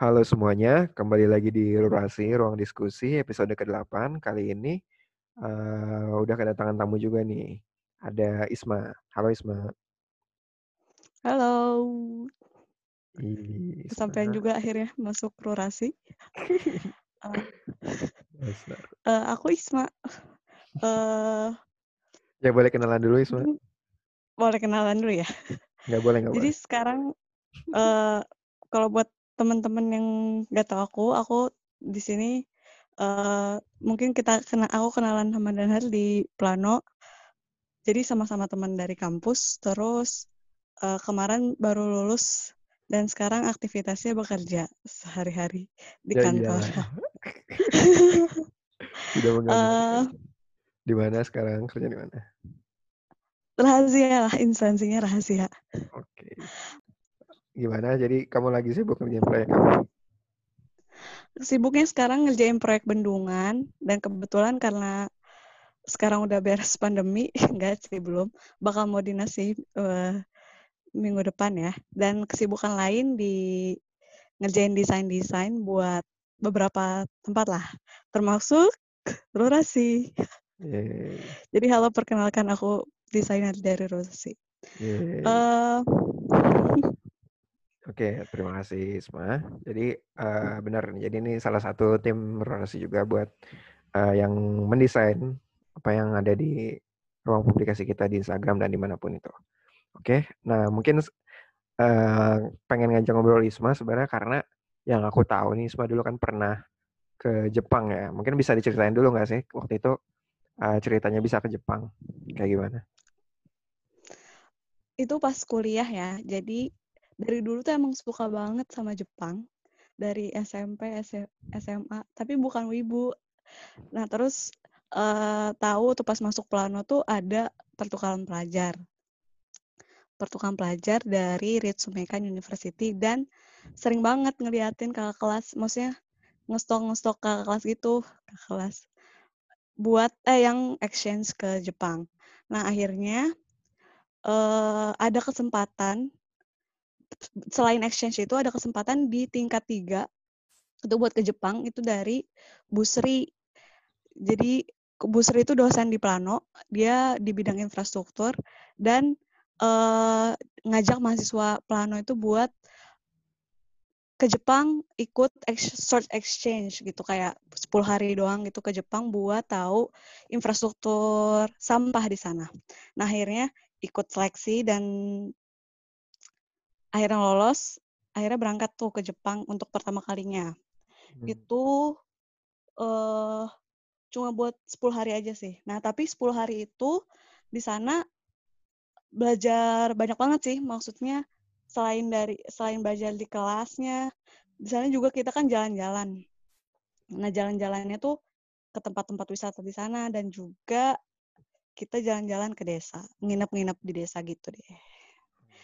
Halo semuanya, kembali lagi di Rurasi, Ruang Diskusi, episode ke-8. Kali ini uh, udah kedatangan tamu juga nih. Ada Isma. Halo Isma. Halo. Isma. Sampai juga akhirnya masuk Rurasi. uh, uh, aku Isma. Uh, ya boleh kenalan dulu Isma. Boleh kenalan dulu ya. Nggak boleh, nggak Jadi boleh. sekarang uh, kalau buat teman-teman yang nggak tahu aku, aku di sini uh, mungkin kita kena aku kenalan sama Danhar di Plano. Jadi sama-sama teman dari kampus. Terus uh, kemarin baru lulus dan sekarang aktivitasnya bekerja sehari-hari di ya, kantor. Iya. Sudah uh, di mana sekarang kerja di mana? Rahasia lah, instansinya rahasia. Oke. Okay gimana? Jadi kamu lagi sibuk ngerjain proyek apa? Sibuknya sekarang ngerjain proyek bendungan dan kebetulan karena sekarang udah beres pandemi, enggak sih belum, bakal mau dinas sih uh, minggu depan ya. Dan kesibukan lain di ngerjain desain-desain buat beberapa tempat lah, termasuk Rurasi. Yeah. Jadi halo perkenalkan aku desainer dari Rurasi. Yeah. Uh, Oke, terima kasih Isma. Jadi uh, benar, jadi ini salah satu tim relasi juga buat uh, yang mendesain apa yang ada di ruang publikasi kita di Instagram dan di mana pun itu. Oke, nah mungkin uh, pengen ngajak ngobrol Isma sebenarnya karena yang aku tahu nih Isma dulu kan pernah ke Jepang ya. Mungkin bisa diceritain dulu nggak sih waktu itu uh, ceritanya bisa ke Jepang kayak gimana? Itu pas kuliah ya. Jadi dari dulu tuh emang suka banget sama Jepang dari SMP SMA tapi bukan wibu. Nah terus uh, tahu tuh pas masuk plano tuh ada pertukaran pelajar. Pertukaran pelajar dari Ritsumeikan University dan sering banget ngeliatin kakak kelas maksudnya ngestok ngestok kakak kelas gitu kakak kelas buat eh yang exchange ke Jepang. Nah akhirnya uh, ada kesempatan selain exchange itu ada kesempatan di tingkat tiga itu buat ke Jepang itu dari Busri. Jadi Busri itu dosen di Plano, dia di bidang infrastruktur dan uh, ngajak mahasiswa Plano itu buat ke Jepang ikut short exchange gitu kayak 10 hari doang gitu ke Jepang buat tahu infrastruktur sampah di sana. Nah, akhirnya ikut seleksi dan akhirnya lolos, akhirnya berangkat tuh ke Jepang untuk pertama kalinya. Hmm. Itu uh, cuma buat 10 hari aja sih. Nah, tapi 10 hari itu di sana belajar banyak banget sih. Maksudnya selain dari selain belajar di kelasnya, di sana juga kita kan jalan-jalan. Nah, jalan-jalannya tuh ke tempat-tempat wisata di sana dan juga kita jalan-jalan ke desa, nginep-nginep di desa gitu deh.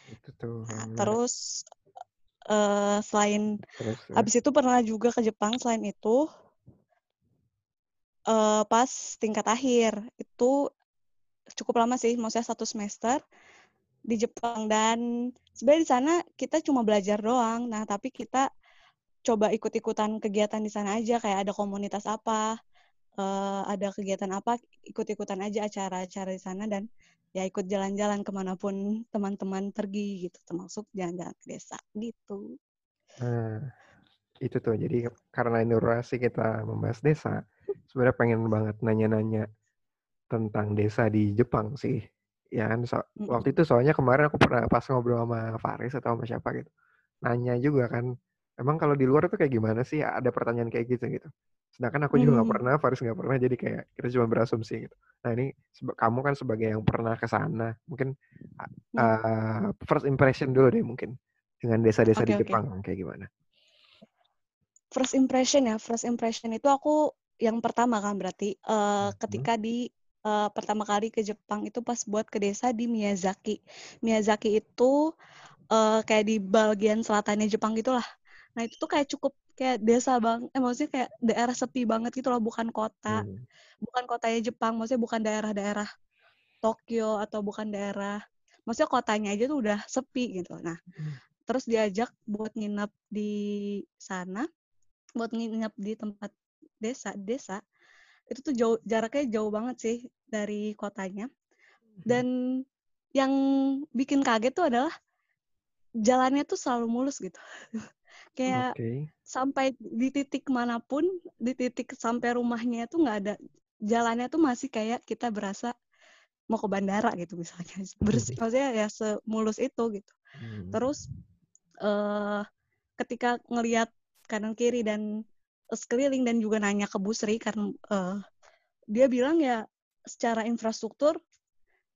Itu tuh. Terus uh, selain terus, ya. abis itu pernah juga ke Jepang selain itu uh, pas tingkat akhir itu cukup lama sih, maksudnya satu semester di Jepang dan sebenarnya di sana kita cuma belajar doang. Nah, tapi kita coba ikut-ikutan kegiatan di sana aja kayak ada komunitas apa, uh, ada kegiatan apa, ikut-ikutan aja acara-acara di sana dan ya ikut jalan-jalan ke mana pun teman-teman pergi gitu termasuk jalan-jalan ke desa gitu. Nah, itu tuh jadi karena ini kita membahas desa, sebenarnya pengen banget nanya-nanya tentang desa di Jepang sih. Ya kan so, waktu itu soalnya kemarin aku pernah pas ngobrol sama Faris atau sama siapa gitu. Nanya juga kan, emang kalau di luar itu kayak gimana sih? Ada pertanyaan kayak gitu gitu. Sedangkan aku juga nggak hmm. pernah, Faris nggak pernah, jadi kayak kita cuma berasumsi gitu. Nah ini kamu kan sebagai yang pernah ke sana, mungkin uh, first impression dulu deh mungkin dengan desa-desa okay, di Jepang okay. kayak gimana? First impression ya, first impression itu aku yang pertama kan berarti uh, hmm. ketika di uh, pertama kali ke Jepang itu pas buat ke desa di Miyazaki. Miyazaki itu uh, kayak di bagian selatannya Jepang gitulah. Nah itu tuh kayak cukup kayak desa bang, eh maksudnya kayak daerah sepi banget gitu loh, bukan kota, hmm. bukan kotanya Jepang, maksudnya bukan daerah-daerah Tokyo atau bukan daerah, maksudnya kotanya aja tuh udah sepi gitu. Nah, hmm. terus diajak buat nginep di sana, buat nginep di tempat desa desa, itu tuh jauh jaraknya jauh banget sih dari kotanya. Mhm. Dan yang bikin kaget tuh adalah jalannya tuh selalu mulus gitu. Kayak Oke. sampai di titik mana pun, di titik sampai rumahnya tuh nggak ada jalannya tuh masih kayak kita berasa mau ke bandara gitu misalnya. Bersih maksudnya ya semulus itu gitu. Mmm. Terus eh ketika ngelihat kanan kiri dan sekeliling dan juga nanya ke Bu Sri karena eh, dia bilang ya secara infrastruktur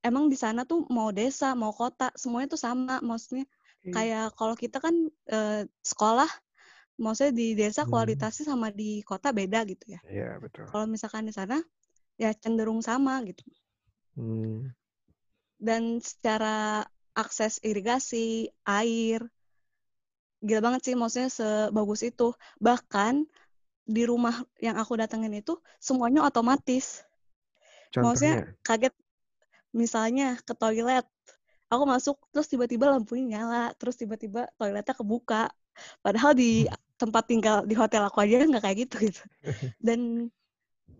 emang di sana tuh mau desa, mau kota, semuanya tuh sama. Maksudnya Kayak kalau kita kan eh, sekolah maksudnya di desa Hmm. kualitasnya sama di kota beda gitu ya. Iya, betul. Kalau misalkan di sana ya cenderung sama gitu. Mmm. Dan secara akses irigasi, air, gila banget sih maksudnya sebagus itu. Bahkan di rumah yang aku datengin itu semuanya otomatis. Maksudnya Contohnya? kaget misalnya ke toilet, aku masuk terus tiba-tiba lampunya nyala, terus tiba-tiba toiletnya kebuka. Padahal di tempat tinggal di hotel aku aja nggak kayak gitu gitu. Dan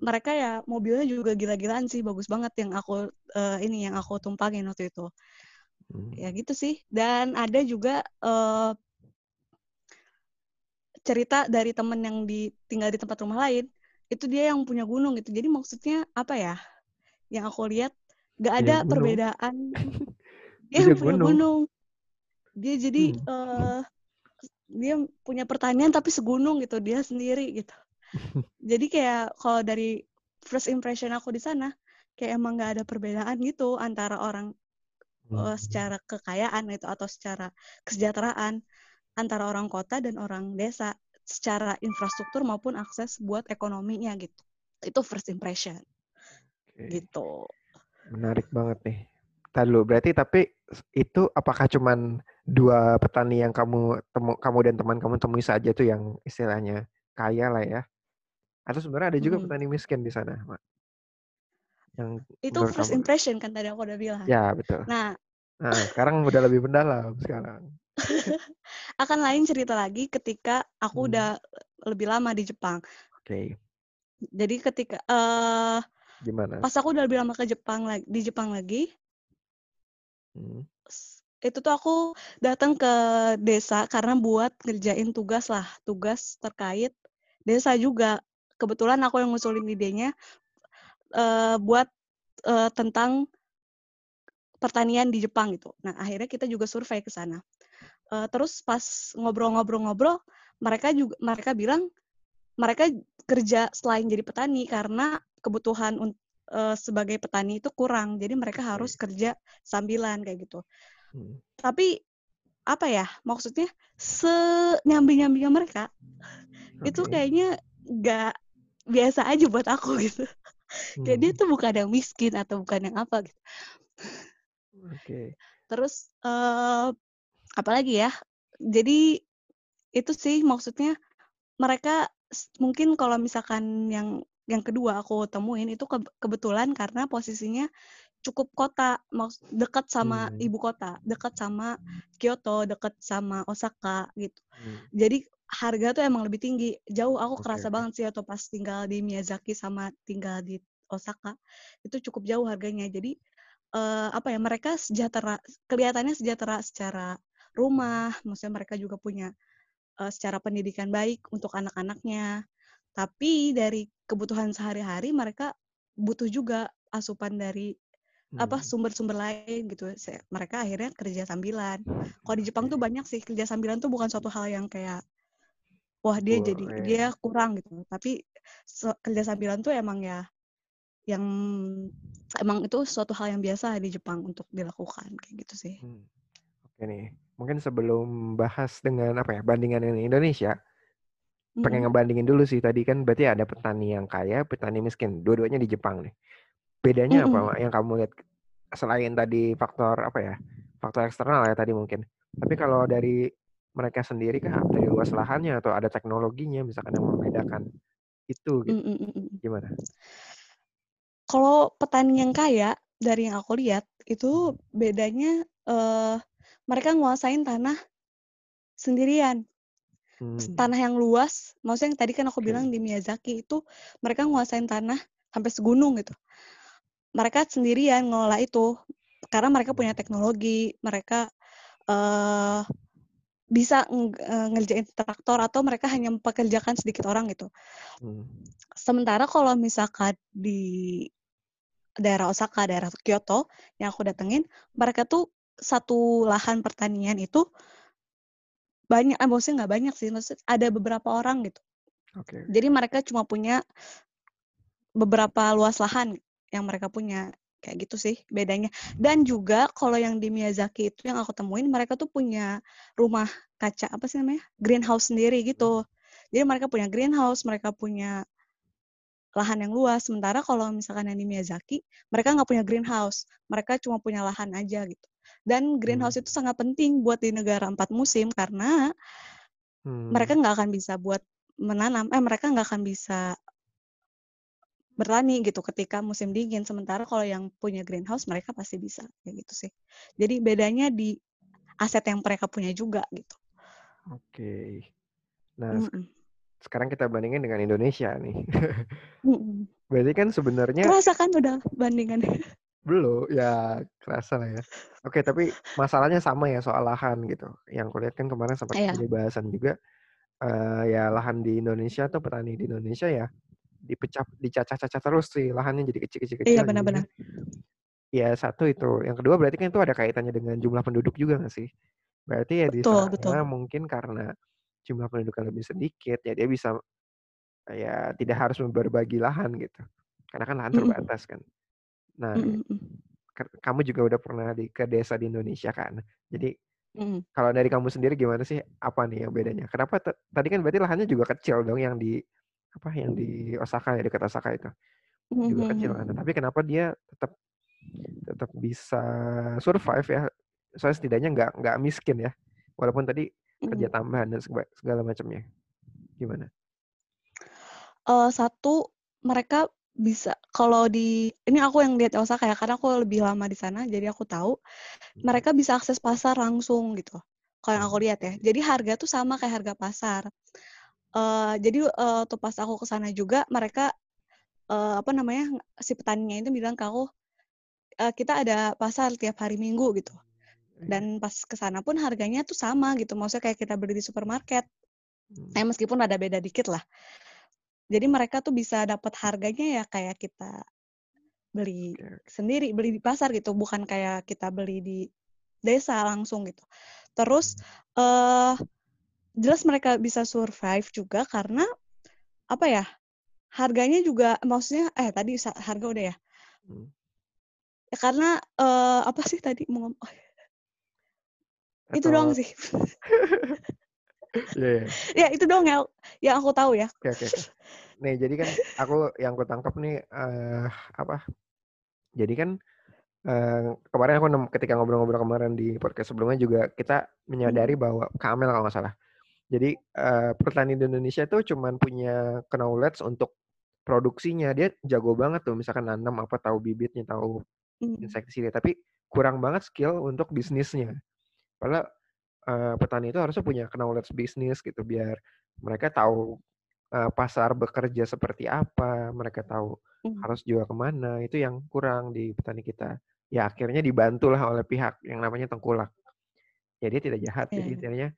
mereka ya mobilnya juga gila-gilaan sih, bagus banget yang aku eh, ini yang aku tumpangin waktu itu. Mmm. Ya gitu sih. Dan ada juga eh, cerita dari temen yang di tinggal di tempat rumah lain, itu dia yang punya gunung gitu. Jadi maksudnya apa ya? Yang aku lihat nggak ada gunung? perbedaan. dia Punya punya gunung? gunung. Dia jadi Hmm. eh dia punya pertanian tapi segunung gitu dia sendiri gitu. Jadi kayak kalau dari first impression aku di sana kayak emang nggak ada perbedaan gitu antara orang Mmm. secara kekayaan itu atau secara kesejahteraan antara orang kota dan orang desa secara infrastruktur maupun akses buat ekonominya gitu. Itu first impression Oke. gitu. Menarik banget nih. Entar dulu, berarti tapi itu apakah cuman 2 petani yang kamu temu kamu dan teman kamu temui saja tuh yang istilahnya kaya lah ya? Atau sebenarnya ada juga Mm-mm. petani miskin di sana, Mbak? Yang Itu first kamu impression kan tadi aku udah bilang. Ya, betul. Nah, Heeh, sekarang udah lebih mendalam sekarang. akan lain cerita lagi ketika aku Hmm. udah lebih lama di Jepang. Oke. Jadi ketika eh Gimana? pas aku udah lebih lama ke Jepang lagi di Jepang lagi, Hmm. itu tuh aku datang ke desa karena buat ngerjain tugas lah, tugas terkait desa juga. Kebetulan aku yang ngusulin idenya eh, buat eh, tentang pertanian di Jepang gitu. Nah, akhirnya kita juga survei ke sana. Eh, terus pas ngobrol-ngobrol-ngobrol, mereka juga mereka bilang mereka kerja selain jadi petani karena kebutuhan eh, sebagai petani itu kurang. Jadi mereka harus kerja sambilan kayak gitu. Hmm. Tapi apa ya? Maksudnya senyambi-nyambinya mereka itu Oke. kayaknya nggak biasa aja buat aku gitu. Kayak dia Hmm. tuh bukan yang miskin atau bukan yang apa gitu. Oke. Terus eh apalagi ya? Jadi itu sih maksudnya mereka mungkin kalau misalkan yang yang kedua aku temuin itu ke- kebetulan karena posisinya cukup kota, dekat sama Hmm. ibu kota, dekat sama Kyoto, dekat sama Osaka gitu. Hmm. Jadi harga tuh emang lebih tinggi. Jauh aku Oke, kerasa banget sih atau pas tinggal di Miyazaki sama tinggal di Osaka itu cukup jauh harganya. Jadi eh, apa ya mereka sejahtera, kelihatannya sejahtera secara rumah, maksudnya mereka juga punya eh, secara pendidikan baik untuk anak-anaknya. Tapi dari kebutuhan sehari-hari mereka butuh juga asupan dari apa Hmm. sumber-sumber lain gitu. Mereka akhirnya kerja sambilan. Kalau di Jepang tuh banyak sih kerja sambilan tuh bukan suatu hal yang kayak wah dia jadi Boleh. dia kurang gitu. Tapi kerja sambilan tuh emang ya yang emang itu suatu hal yang biasa di Jepang untuk dilakukan kayak gitu sih. Hmm. Oke nih, mungkin sebelum bahas dengan apa ya bandingan dengan Indonesia, pengen Mm-mm. ngebandingin dulu sih tadi kan berarti ada petani yang kaya, petani miskin, dua-duanya di Jepang nih. Bedanya apa Mm-mm. Mak, yang kamu lihat selain tadi faktor apa ya, faktor eksternal ya tadi mungkin. Tapi kalau dari mereka sendiri kah, dari luas lahannya atau ada teknologinya misalkan yang membedakan itu gitu, gimana? Kalau petani yang kaya dari yang aku lihat itu bedanya eh mereka nguasain tanah sendirian. Hmm. Tanah yang luas, maksudnya yang tadi kan aku bilang di Miyazaki itu mereka nguasain tanah sampai segunung gitu. Mereka sendirian ngelola itu karena mereka punya teknologi, mereka eh bisa eh, ngerjain traktor atau mereka hanya mempekerjakan sedikit orang gitu. Hmm. Sementara kalau misalkan di daerah Osaka, daerah Kyoto yang aku datengin, mereka tuh satu lahan pertanian itu banyak, eh, maksudnya nggak banyak sih, maksudnya ada beberapa orang gitu. Oke. Jadi mereka cuma punya beberapa luas lahan yang mereka punya kayak gitu sih bedanya. Dan juga kalau yang di Miyazaki itu yang aku temuin mereka tuh punya rumah kaca apa sih namanya greenhouse sendiri gitu. Jadi mereka punya greenhouse, mereka punya lahan yang luas. Sementara kalau misalkan yang di Miyazaki mereka nggak punya greenhouse, mereka cuma punya lahan aja gitu. Dan greenhouse itu sangat penting buat di negara empat musim karena Hmm. mereka nggak akan bisa buat menanam, eh mereka nggak akan bisa bertani gitu ketika musim dingin. Sementara kalau yang punya greenhouse mereka pasti bisa kayak gitu sih. Jadi bedanya di aset yang mereka punya juga gitu. Oke. Nah, sek- Mm-mm. sekarang kita bandingin dengan Indonesia nih. Mm-mm. Berarti kan sebenarnya Kerasa kan udah bandingannya. Belum, ya kerasa lah ya. Oke, tapi masalahnya sama ya soal lahan gitu. Yang kulihat kan kemarin sempat jadi bahasan juga. eh, ya lahan di Indonesia atau petani di Indonesia ya dipecah, dicacah-cacah terus sih lahannya jadi kecil-kecil Iya benar-benar. Ya satu itu. Yang kedua berarti kan itu ada kaitannya dengan jumlah penduduk juga nggak sih? Berarti ya di Betul, sana betul. mungkin karena jumlah penduduknya lebih sedikit, ya dia bisa ya tidak harus berbagi lahan gitu. Karena kan lahan terbatas kan. Nah, Mm-mm. ke- kamu juga udah pernah di ke desa di Indonesia kan. Jadi Mm-mm. kalau dari kamu sendiri gimana sih? Apa nih yang bedanya? Kenapa tadi kan berarti lahannya juga kecil dong yang di apa yang di Osaka ya dekat Osaka itu juga kecil kan. Tapi kenapa dia tetap tetap bisa survive ya? Soalnya setidaknya nggak nggak miskin ya. Walaupun tadi kerja tambahan dan segala, segala macamnya. Gimana? Eh, satu mereka bisa kalau di ini aku yang lihat Osaka ya karena aku lebih lama di sana jadi aku tahu Hmm. mereka bisa akses pasar langsung gitu kalau yang aku Hmm. lihat ya jadi harga tuh sama kayak harga pasar Eh, jadi eh, tuh pas aku ke sana juga mereka eh, apa namanya si petaninya itu bilang ke aku "Eh, kita ada pasar tiap hari minggu gitu Iya. dan pas ke sana pun harganya tuh sama gitu maksudnya kayak kita beli di supermarket Hmm. eh meskipun ada beda dikit lah jadi mereka tuh bisa dapat harganya ya kayak kita beli sendiri beli di pasar gitu bukan kayak kita beli di desa langsung gitu. Terus eh jelas mereka bisa survive juga karena apa ya harganya juga maksudnya eh tadi harga udah ya. Hmm. Ya, karena eh apa sih tadi mau ngomong itu doang sih Iya, iya. ya itu doang ya yang aku tahu ya Oke, oke, oke. Nih, jadi kan aku yang aku tangkap nih eh apa? Jadi kan eh, kemarin aku ketika ngobrol-ngobrol kemarin di podcast sebelumnya juga kita menyadari Mm, bahwa Kamel kalau nggak salah. Jadi eh, petani di Indonesia tuh cuman punya knowledge untuk produksinya. Dia jago banget tuh misalkan nanam apa tahu bibitnya, tahu mm, insektisida, tapi kurang banget skill untuk bisnisnya. Padahal eh, petani itu harusnya punya knowledge bisnis gitu biar mereka tahu eh, pasar bekerja seperti apa, mereka tahu mm. harus jual ke mana. Itu yang kurang di petani kita. Ya akhirnya dibantulah oleh pihak yang namanya tengkulak. Ya dia tidak jahat, Iya, jadi iya. intinya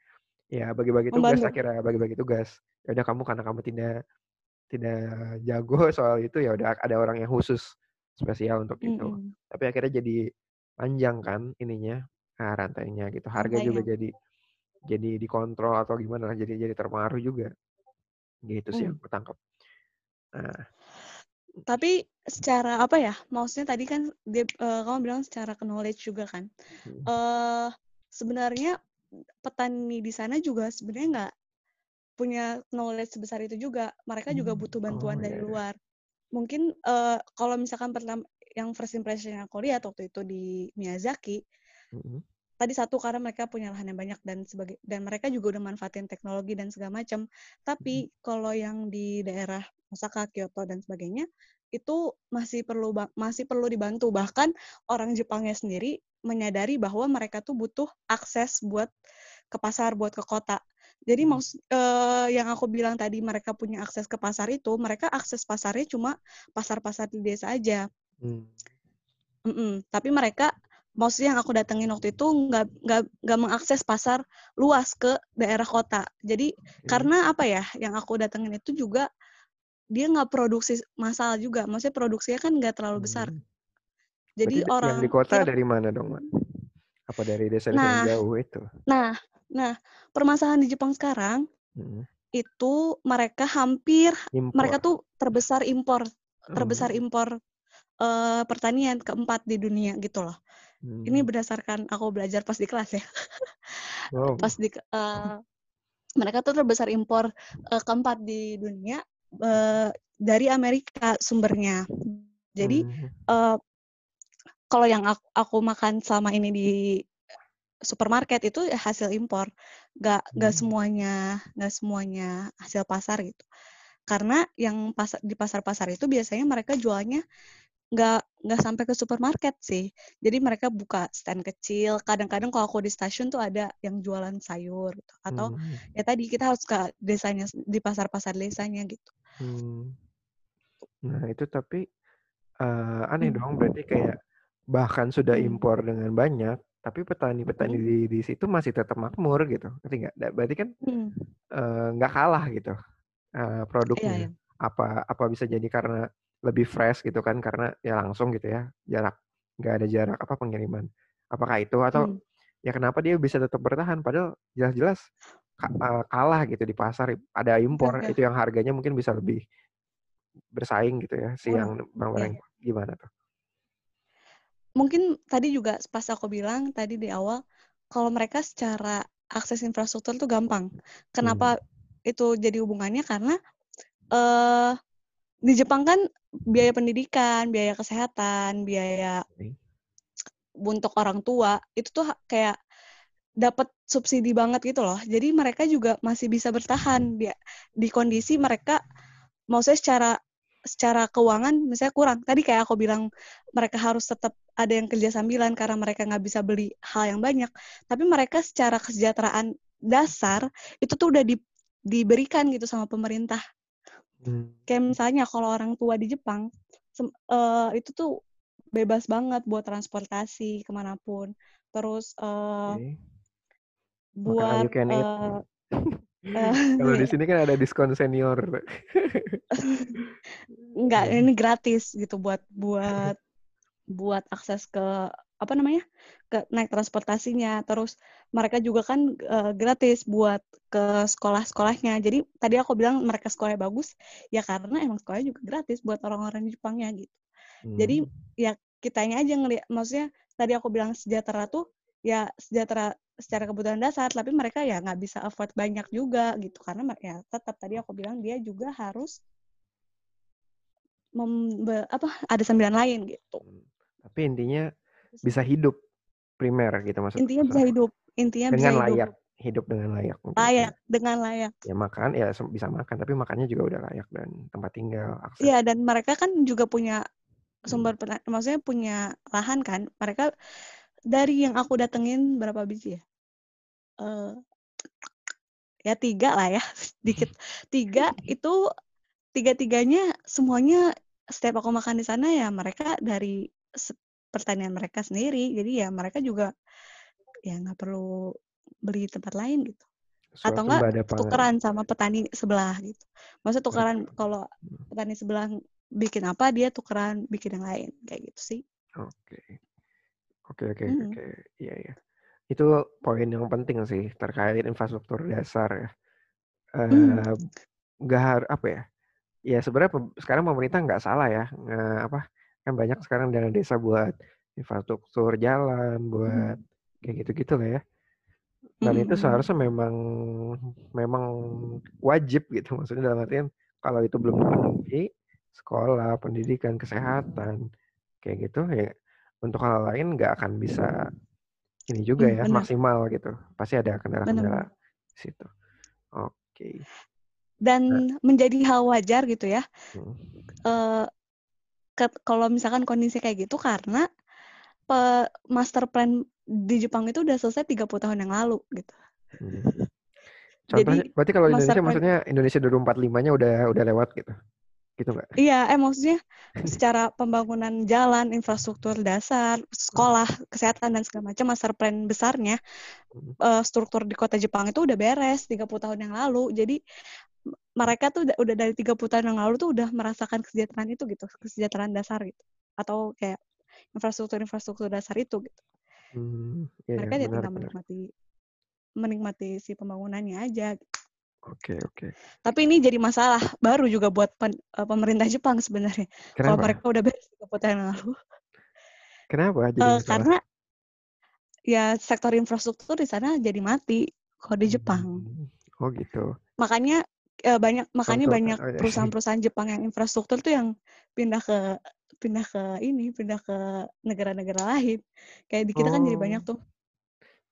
ya bagi-bagi tugas membantu akhirnya bagi-bagi tugas. Ya udah kamu karena kamu tidak tidak jago soal itu ya udah ada orang yang khusus spesial untuk itu. Mm-mm. Tapi akhirnya jadi panjang kan ininya ah, rantainya gitu. Harga juga rantainya jadi jadi dikontrol atau gimana lah jadi jadi terpengaruh juga. Gitu sih yang Mm. aku tangkap. Nah, tapi secara apa ya maksudnya tadi kan dia, eh, kamu bilang secara knowledge juga kan hmm, eh sebenarnya petani di sana juga sebenarnya nggak punya knowledge sebesar itu juga mereka juga butuh oh bantuan ya dari ya. luar mungkin eh, kalau misalkan pertama yang first impression yang aku lihat waktu itu di Miyazaki Mm-mm. tadi satu karena mereka punya lahan yang banyak dan sebagai dan mereka juga udah manfaatin teknologi dan segala macam tapi kalau yang di daerah Osaka Kyoto dan sebagainya itu masih perlu masih perlu dibantu bahkan orang Jepangnya sendiri menyadari bahwa mereka tuh butuh akses buat ke pasar, buat ke kota. Jadi Hmm. maksud eh, yang aku bilang tadi mereka punya akses ke pasar itu, mereka akses pasarnya cuma pasar-pasar di desa aja. Hmm. Mm-mm. Tapi mereka maksudnya yang aku datengin waktu itu nggak nggak nggak mengakses pasar luas ke daerah kota. Jadi Oke. karena apa ya? Yang aku datengin itu juga dia nggak produksi massal juga. Maksudnya produksinya kan nggak terlalu besar. Hmm. Jadi Berarti yang orang di kota kira dari mana dong, Mak? Apa dari desa-desa Nah, yang jauh itu? nah, nah, permasalahan di Jepang sekarang Hmm. itu mereka hampir mereka Impor. tuh terbesar impor, terbesar Hmm. impor eh, pertanian keempat di dunia gitu loh. Ini Hmm. berdasarkan aku belajar pas di kelas ya. Wow. Pas di eh, mereka tuh terbesar impor eh, keempat di dunia eh, dari Amerika sumbernya. Jadi Hmm. eh, kalau yang aku, aku makan selama ini di supermarket itu hasil impor, nggak Hmm. semuanya nggak semuanya hasil pasar gitu. Karena yang pasar di pasar-pasar itu biasanya mereka jualnya nggak nggak sampai ke supermarket sih. Jadi mereka buka stand kecil. Kadang-kadang kalau aku di stasiun tuh ada yang jualan sayur gitu. Atau Hmm. ya tadi kita harus ke desanya di pasar-pasar desanya gitu. Hmm. Nah, itu tapi eh, aneh Hmm. dong. Berarti kayak bahkan sudah Hmm. impor dengan banyak, tapi petani-petani Hmm. di di situ masih tetap makmur gitu. Ngerti nggak? Berarti kan Hmm. eh, nggak kalah gitu Iya, produknya. iya. Apa apa bisa jadi karena lebih fresh gitu kan? Karena ya langsung gitu ya, jarak nggak ada jarak apa pengiriman. Apakah itu atau Hmm. ya kenapa dia bisa tetap bertahan padahal jelas-jelas eh, kalah gitu di pasar ada impor itu yang harganya mungkin bisa lebih bersaing gitu ya si yang Iya, barang-barang iya. impor. gimana tuh? Mungkin tadi juga pas aku bilang tadi di awal, kalau mereka secara akses infrastruktur tuh gampang. Hmm. Kenapa itu jadi hubungannya? Karena eh di Jepang kan biaya pendidikan, biaya kesehatan, biaya untuk orang tua itu tuh kayak dapat subsidi banget gitu loh. Jadi mereka juga masih bisa bertahan di di kondisi mereka maksudnya secara secara keuangan misalnya kurang. Tadi kayak aku bilang mereka harus tetap ada yang kerja sambilan karena mereka nggak bisa beli hal yang banyak. Tapi mereka secara kesejahteraan dasar itu tuh udah di, diberikan gitu sama pemerintah. Hmm. Kayak misalnya kalau orang tua di Jepang eh, itu tuh bebas banget buat transportasi ke mana pun. Terus eh, Oke. Makan all buat eh, eh, Kalau di sini kan ada diskon senior. enggak ini gratis gitu buat buat buat akses ke apa namanya ke naik transportasinya. Terus mereka juga kan eh, gratis buat ke sekolah-sekolahnya. Jadi tadi aku bilang mereka sekolahnya bagus ya karena emang sekolahnya juga gratis buat orang-orang di Jepangnya gitu. Jadi Hmm. ya kitanya aja ngeliat maksudnya tadi aku bilang sejahtera tuh ya sejahtera secara kebutuhan dasar tapi mereka ya nggak bisa afford banyak juga gitu. Karena ya tetap tadi aku bilang dia juga harus membe, apa ada sambilan lain gitu. Hmm. Tapi intinya bisa hidup primer gitu maksud intinya bisa hidup intinya bisa Dengan hidup. layak, hidup dengan layak layak dengan layak. Ya makan ya bisa makan tapi makannya juga udah layak dan tempat tinggal, akses. iya dan mereka kan juga punya Hmm. sumber pena- maksudnya punya lahan kan mereka dari yang aku datengin berapa biji ya? Eh ya tiga lah ya sedikit tiga itu tiga tiganya semuanya setiap aku makan di sana ya mereka dari pertanian mereka sendiri jadi ya mereka juga ya nggak perlu beli tempat lain gitu atau enggak tukeran sama petani sebelah gitu maksudnya tukeran Oke. kalau Hmm. petani sebelah bikin apa dia tukeran bikin yang lain kayak gitu sih Oke. Oke oke Hmm. oke. Iya ya. Itu poin yang penting sih terkait infrastruktur dasar ya. Hmm. Nggak har- apa ya? Ya sebenarnya sekarang pemerintah nggak salah ya. Nge- apa kan banyak sekarang dana desa buat infrastruktur jalan, buat kayak gitu-gitu lah ya. Dan itu Mm-mm. seharusnya memang memang wajib gitu maksudnya dalam artian kalau itu belum dipenuhi sekolah, pendidikan, kesehatan kayak gitu ya untuk hal lain nggak akan bisa ini juga Hmm, ya benar maksimal gitu. Pasti ada kendala-kendala di situ. Oke. Nah, dan menjadi hal wajar gitu ya hmm. eh ke- kalau misalkan kondisi kayak gitu karena pe- master plan di Jepang itu udah selesai 30 tahun yang lalu gitu Hmm. Jadi Contohnya, berarti kalau Indonesia prime maksudnya Indonesia 2045-nya udah udah lewat gitu. Gitu nggak? Iya, eh maksudnya secara pembangunan jalan, infrastruktur dasar, sekolah, kesehatan dan segala macam master plan besarnya eh, struktur di kota Jepang itu udah beres 30 tahun yang lalu. Jadi mereka tuh udah, dari 30 tahun yang lalu tuh udah merasakan kesejahteraan itu gitu, kesejahteraan dasar gitu. Atau kayak infrastruktur-infrastruktur dasar itu gitu. Hmm, iya, Mereka ya menarik, tinggal menikmati menikmati si pembangunannya aja. Oke, oke. Tapi ini jadi masalah baru juga buat pen- eh, pemerintah Jepang sebenarnya. Kalau mereka udah beres 30 tahun yang lalu. Kenapa jadi Eh, masalah? karena ya sektor infrastruktur di sana jadi mati kalau di Jepang. Hmm, Oh gitu. Makanya eh, banyak makanya Contoh, banyak oh ya. perusahaan-perusahaan Jepang yang infrastruktur tuh yang pindah ke pindah ke ini, pindah ke negara-negara lain. Kayak di kita kan jadi banyak Oh, tuh.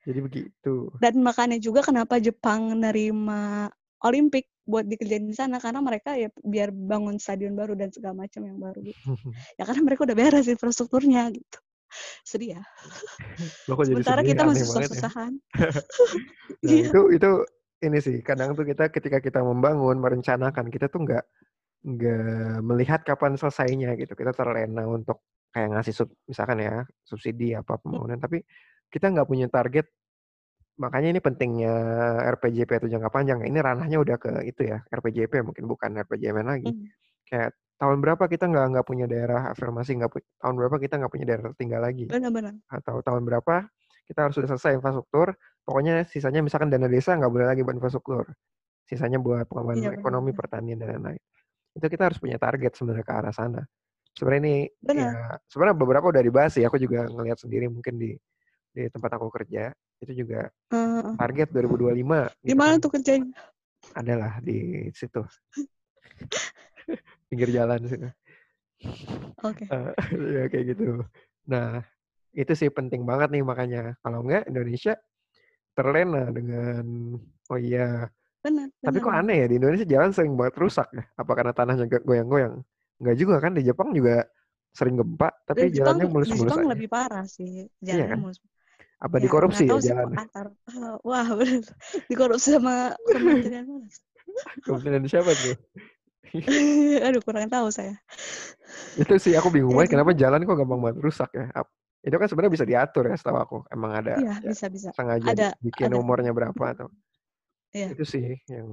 jadi begitu. Dan makanya juga kenapa Jepang nerima Olimpik buat dikerjain di sana karena mereka ya biar bangun stadion baru dan segala macam yang baru gitu. Ya karena mereka udah beres infrastrukturnya gitu. Sedih ya. Loh kok jadi Sementara sedih? kita masih ya. susah-susahan. Nah Iya. itu itu ini sih kadang tuh kita ketika kita membangun merencanakan kita tuh nggak nggak melihat kapan selesainya gitu. Kita terlena untuk kayak ngasih sub, misalkan ya subsidi apa pembangunan, tapi kita nggak punya target. Makanya ini pentingnya RPJP atau jangka panjang. Ini ranahnya udah ke itu ya RPJP mungkin bukan RPJMN lagi. Hmm. Kayak tahun berapa kita nggak nggak punya daerah afirmasi nggak tahun berapa kita nggak punya daerah tertinggal lagi Benar-benar. atau tahun berapa kita harus sudah selesai infrastruktur pokoknya sisanya misalkan dana desa nggak boleh lagi buat infrastruktur sisanya buat Iya pengembangan ekonomi benar-benar. pertanian dan lain-lain itu kita harus punya target sebenarnya ke arah sana sebenarnya ini Benar. ya sebenarnya beberapa udah dibahas sih aku juga ngelihat sendiri mungkin di di tempat aku kerja itu juga Eh, target 2025 gitu gimana kan tuh kerjanya? adalah di situ pinggir jalan situ Oke. Eh, ya kayak gitu. Nah, itu sih penting banget nih makanya. Kalau enggak Indonesia terlena dengan oh iya. Benar, Tapi benar, kok aneh ya di Indonesia jalan sering banget rusak ya? Apa karena tanahnya goyang-goyang? Enggak juga kan di Jepang juga sering gempa tapi Di Jepang, jalannya di mulus-mulus Jepang aja. lebih parah sih Iya jalannya kan? mulus. Apa Ya dikorupsi ya antar. eh, wah benar. Dikorupsi sama Kementerian mana? Kementerian siapa tuh? Aduh kurang tahu saya. itu sih aku bingung Ya banget kenapa jalan kok gampang banget rusak ya. Itu kan sebenarnya bisa diatur ya setahu aku. Emang ada iya ya bisa bisa. sengaja Ada bikin ada. umurnya berapa atau Iya. itu sih yang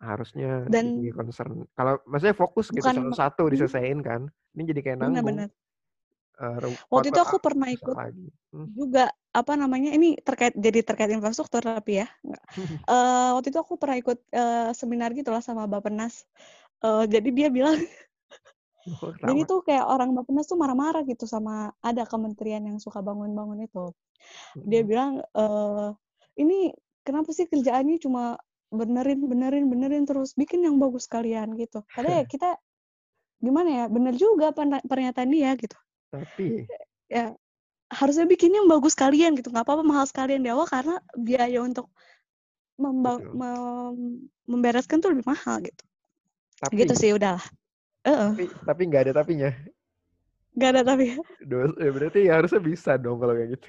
harusnya Dan jadi concern. Kalau maksudnya fokus gitu bukan satu satu hmm, diselesaikan kan. Ini jadi kayak nanggung benar-benar. eh, ru- Waktu itu aku ah, pernah ikut lagi. Hmm. juga apa namanya ini terkait jadi terkait infrastruktur tapi ya. Eh, waktu itu aku pernah ikut eh, seminar gitu lah sama Bappenas. Eh, jadi dia bilang Oh, jadi tuh kayak orang Bappenas tuh marah-marah gitu sama ada kementerian yang suka bangun-bangun itu. Dia bilang eh ini kenapa sih kerjaannya cuma benerin benerin benerin terus bikin yang bagus kalian gitu. Padahal ya kita gimana ya bener juga pern- pernyataan dia gitu. Tapi Ya harusnya bikin yang bagus kalian gitu nggak apa-apa mahal sekalian di awal karena biaya untuk memba- mem- membereskan tuh lebih mahal gitu. Tapi Gitu sih udahlah. Tapi tapi nggak ada tapinya. Gak ada tapi Dos, ya berarti ya harusnya bisa dong kalau kayak gitu.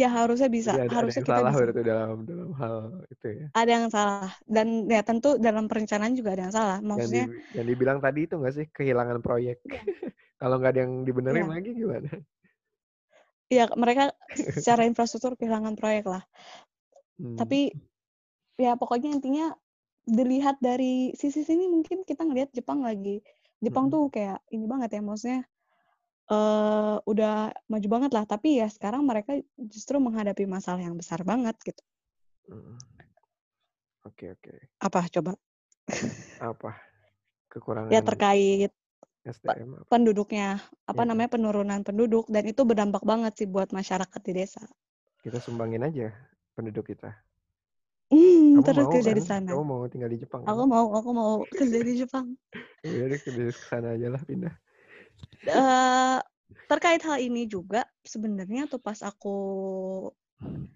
ya harusnya bisa Jadi ada ada harusnya yang kita salah bisa. berarti dalam dalam hal itu ya. ada yang salah dan ya tentu dalam perencanaan juga ada yang salah Yang di, maksudnya yang dibilang tadi itu nggak sih kehilangan proyek. iya Kalau nggak ada yang dibenerin iya lagi gimana? iya mereka secara infrastruktur kehilangan proyek lah Hmm. tapi ya pokoknya intinya dilihat dari sisi sini mungkin kita ngelihat Jepang lagi Jepang Mm-mm. tuh kayak ini banget ya maksudnya eh udah maju banget lah tapi ya sekarang mereka justru menghadapi masalah yang besar banget gitu. Oke oke. apa coba Apa ya kekurangan terkait pe- SDM apa? penduduknya apa Iya. namanya penurunan penduduk dan itu berdampak banget sih buat masyarakat di desa Kita sumbangin aja penduduk kita. Hmm, terus mau kerja kan? di sana. Kamu mau tinggal di Jepang Aku kan? mau, aku mau kerja di Jepang. Ya udah ke sana aja lah pindah. Eh, terkait hal ini juga sebenarnya tuh pas aku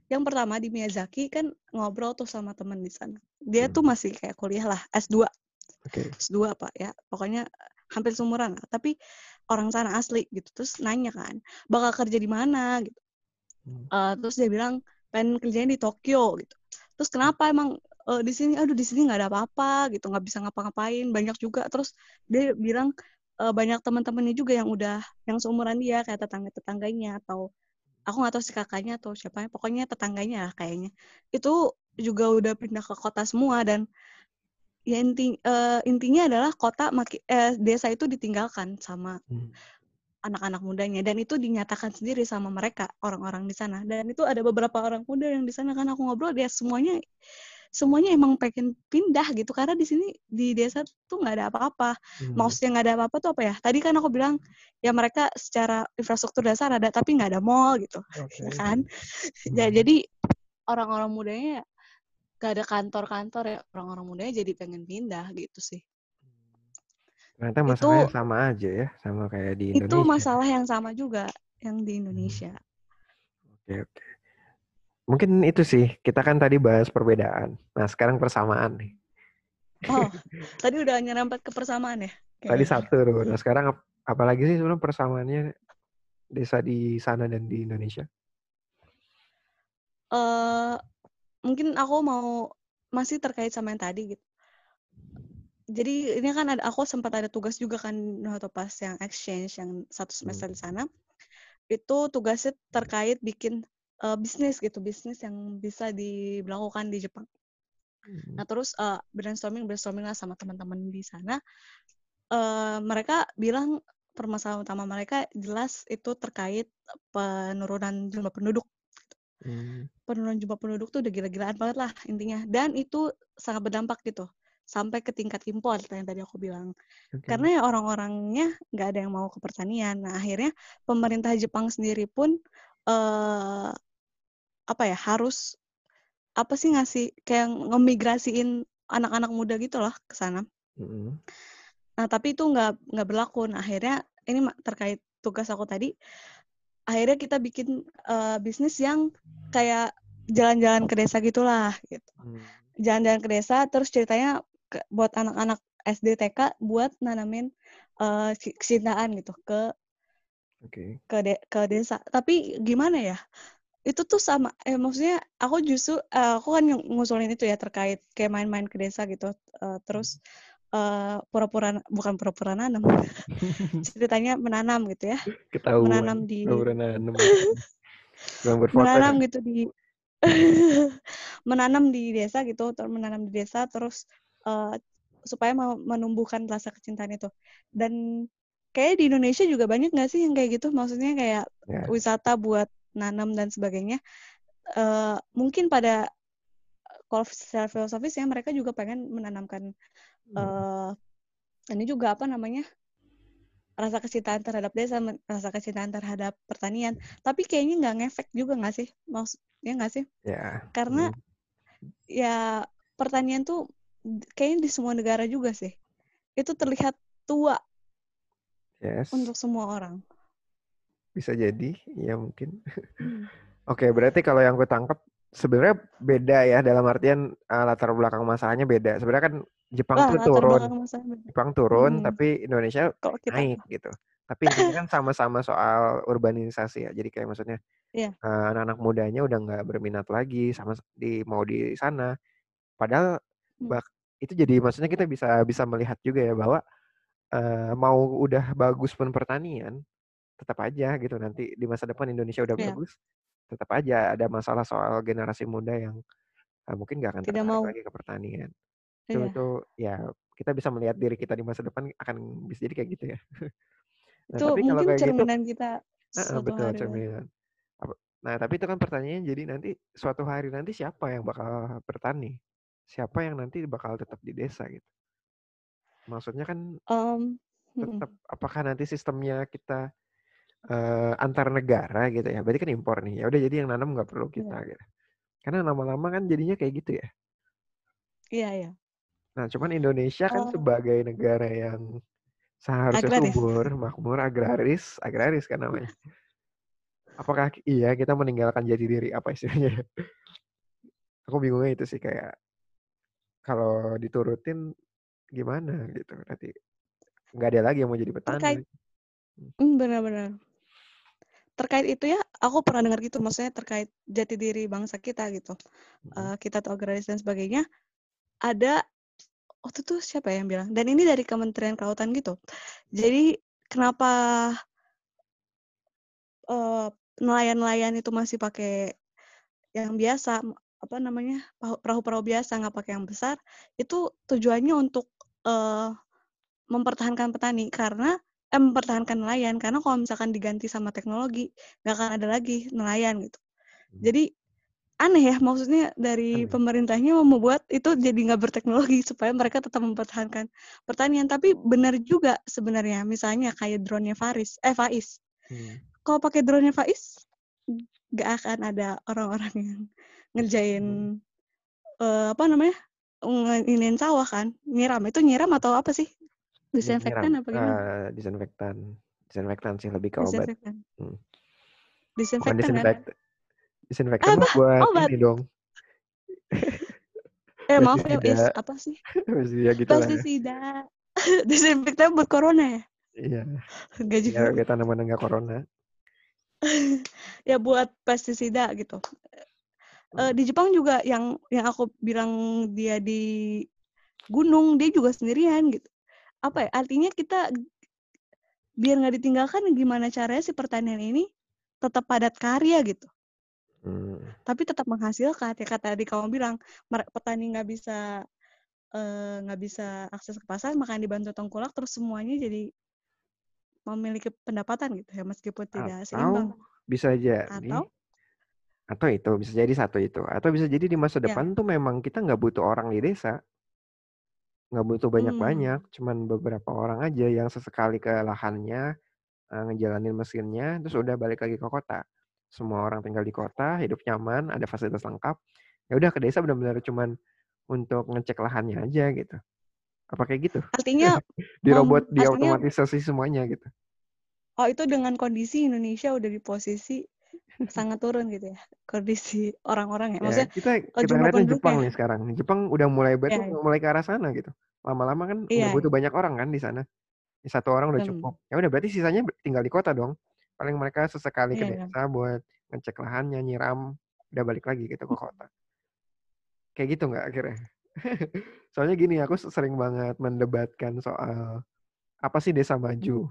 yang pertama di Miyazaki kan ngobrol tuh sama temen di sana. Dia tuh Hmm. masih kayak kuliah lah, S2, Oke. S2 apa ya. Pokoknya hampir seumuran lah, tapi orang sana asli gitu. Terus nanya kan, bakal kerja di mana gitu. Hmm. Eh, terus dia bilang pengen kerjanya di Tokyo gitu terus kenapa emang uh, di sini aduh di sini nggak ada apa-apa gitu nggak bisa ngapa-ngapain banyak juga. Terus dia bilang uh, banyak teman-temannya juga yang udah yang seumuran dia kayak tetangga tetangganya atau aku nggak tahu si kakaknya atau siapa pokoknya tetangganya lah kayaknya. Itu juga udah pindah ke kota semua dan ya inti uh, intinya adalah kota maki, eh, desa itu ditinggalkan sama hmm anak-anak mudanya dan itu dinyatakan sendiri sama mereka orang-orang di sana. Dan itu ada beberapa orang muda yang di sana kan aku ngobrol dia semuanya semuanya emang pengen pindah gitu. Karena di sini di desa tuh nggak ada apa-apa. Hmm. maksudnya nggak ada apa-apa tuh apa ya? Tadi kan aku bilang ya mereka secara infrastruktur dasar ada tapi nggak ada mall gitu. Okay. ya kan? Hmm. ya jadi orang-orang mudanya nggak ada kantor-kantor ya. Orang-orang mudanya jadi pengen pindah gitu sih Ternyata masalahnya itu, sama aja ya, sama kayak di Indonesia. Itu masalah yang sama juga yang di Indonesia. Oke, oke. Mungkin itu sih, kita kan tadi bahas perbedaan. Nah, sekarang persamaan nih. Oh, tadi udah nyerempet ke persamaan ya? Tadi satu tuh. Nah, sekarang apalagi sih sebenarnya persamaannya desa di sana dan di Indonesia? Uh, mungkin aku mau masih terkait sama yang tadi gitu jadi ini kan ada aku sempat ada tugas juga kan waktu pas yang exchange yang satu semester hmm. di sana itu tugasnya terkait bikin uh, bisnis gitu bisnis yang bisa dilakukan di Jepang. Hmm. Nah terus uh, brainstorming brainstorming lah sama teman-teman di sana. Uh, mereka bilang permasalahan utama mereka jelas itu terkait penurunan jumlah penduduk. Hmm. Penurunan jumlah penduduk tuh udah gila-gilaan banget lah intinya. Dan itu sangat berdampak gitu sampai ke tingkat impor yang tadi aku bilang. Okay. Karena ya orang-orangnya nggak ada yang mau ke pertanian. Nah akhirnya pemerintah Jepang sendiri pun uh, apa ya harus apa sih ngasih kayak ngemigrasiin anak-anak muda gitu loh ke sana. Mm-hmm. Nah tapi itu nggak nggak berlaku. Nah akhirnya ini terkait tugas aku tadi. Akhirnya kita bikin uh, bisnis yang kayak jalan-jalan ke desa gitulah gitu. Hmm. Jalan-jalan ke desa terus ceritanya buat anak-anak SD TK buat nanamin uh, kecintaan gitu ke okay. ke de, ke desa. Tapi gimana ya? Itu tuh sama eh maksudnya aku justru uh, aku kan ngusulin itu ya terkait kayak main-main ke desa gitu. Uh, terus uh, pura-pura bukan pura-pura nanam. Ceritanya menanam gitu ya. Ketahuan. Menanam di menanam. menanam gitu di menanam di desa gitu, terus menanam di desa terus uh, supaya menumbuhkan rasa kecintaan itu. Dan kayak di Indonesia juga banyak nggak sih yang kayak gitu? Maksudnya kayak yeah. wisata buat nanam dan sebagainya. Uh, mungkin pada kalau secara filosofis ya mereka juga pengen menanamkan uh, ini juga apa namanya rasa kecintaan terhadap desa, rasa kecintaan terhadap pertanian. Tapi kayaknya nggak ngefek juga nggak sih? Maksudnya nggak sih? Ya. Yeah. Karena mm. ya pertanian tuh kayaknya di semua negara juga sih. Itu terlihat tua yes. untuk semua orang. Bisa jadi, ya mungkin. Hmm. Oke, okay, berarti kalau yang gue tangkap sebenarnya beda ya dalam artian uh, latar belakang masalahnya beda. Sebenarnya kan Jepang Wah, tuh turun, Jepang turun, hmm. tapi Indonesia kita... naik gitu. Tapi ini kan sama-sama soal urbanisasi ya. Jadi kayak maksudnya yeah. Iya. uh, anak-anak mudanya udah nggak berminat lagi sama di mau di sana. Padahal hmm. bak itu jadi maksudnya kita bisa bisa melihat juga ya bahwa uh, mau udah bagus pun pertanian tetap aja gitu nanti di masa depan Indonesia udah yeah. bagus tetap aja ada masalah soal generasi muda yang uh, mungkin nggak akan tidak mau. lagi ke pertanian. Itu yeah. itu ya kita bisa melihat diri kita di masa depan akan bisa jadi kayak gitu ya. Nah, itu tapi kalau kayak gitu cerminan gitu, kita uh, betul cerminan. Nah tapi itu kan pertanyaannya jadi nanti suatu hari nanti siapa yang bakal bertani siapa yang nanti bakal tetap di desa gitu. Maksudnya kan um, tetap apakah nanti sistemnya kita uh, antar negara gitu ya. Berarti kan impor nih. Ya udah jadi yang nanam nggak perlu kita yeah. gitu. Karena lama-lama kan jadinya kayak gitu ya. Iya, yeah, iya. Yeah. Nah, cuman Indonesia kan oh. sebagai negara yang seharusnya agraris. subur, makmur, agraris, agraris kan namanya. Apakah iya kita meninggalkan jati diri apa istilahnya? Aku bingungnya itu sih kayak kalau diturutin gimana gitu nanti nggak ada lagi yang mau jadi petani. Terkait, hmm. hmm benar-benar. terkait itu ya, aku pernah dengar gitu, maksudnya terkait jati diri bangsa kita gitu. Mhm. Uh, kita tuh agraris dan sebagainya. Ada waktu itu siapa ya yang bilang? Dan ini dari Kementerian Kelautan gitu. Jadi kenapa uh, nelayan-nelayan itu masih pakai yang biasa apa namanya perahu-perahu biasa nggak pakai yang besar itu tujuannya untuk uh, mempertahankan petani karena eh, mempertahankan nelayan karena kalau misalkan diganti sama teknologi nggak akan ada lagi nelayan gitu hmm. jadi aneh ya maksudnya dari aneh. pemerintahnya mau membuat itu jadi nggak berteknologi supaya mereka tetap mempertahankan pertanian tapi benar juga sebenarnya misalnya kayak drone-nya Faris eh Faiz hmm. kalau pakai drone-nya Faiz nggak akan ada orang-orang yang ngerjain hmm. uh, apa namanya nginin sawah kan. Nyiram itu nyiram atau apa sih? Disinfektan apa gimana? uh, disinfektan. Disinfektan sih lebih ke obat. Hmm. disinfektan Bukan disinfektan kan? disinfektan apa? buat obat. ini dong. Eh maaf ya is apa sih? Ya gitu pestisida disinfektan buat corona ya? Iya. Gak juga. ya, tanaman enggak corona. Ya buat pestisida gitu. Uh, di Jepang juga yang yang aku bilang dia di gunung dia juga sendirian gitu. Apa ya? Artinya kita biar nggak ditinggalkan gimana caranya si pertanian ini tetap padat karya gitu. Hmm. Tapi tetap menghasilkan. Ya kata tadi kamu bilang petani nggak bisa nggak uh, bisa akses ke pasar, makan dibantu tengkulak terus semuanya jadi memiliki pendapatan gitu ya meskipun tidak atau seimbang. bisa jadi atau atau itu bisa jadi satu itu atau bisa jadi di masa ya. depan ya. tuh memang kita nggak butuh orang di desa nggak butuh banyak-banyak hmm. cuman beberapa orang aja yang sesekali ke lahannya uh, ngejalanin mesinnya terus udah balik lagi ke kota semua orang tinggal di kota hidup nyaman ada fasilitas lengkap ya udah ke desa benar-benar cuman untuk ngecek lahannya aja gitu apa kayak gitu? Artinya di robot, di otomatisasi semuanya gitu. Oh, itu dengan kondisi Indonesia udah di posisi sangat turun gitu ya kondisi orang-orang ya. ya Maksudnya ya, kita kita ngeliatnya Jepang nih sekarang. Jepang udah mulai betul ya, ya. mulai ke arah sana gitu. Lama-lama kan ya, butuh ya. banyak orang kan di sana. Satu orang udah cukup. Hmm. Ya udah berarti sisanya tinggal di kota dong. Paling mereka sesekali ya, ke iya. desa ya. buat ngecek lahannya, nyiram, udah balik lagi gitu ke kota. Kayak gitu nggak akhirnya? Soalnya gini, aku sering banget mendebatkan soal apa sih desa maju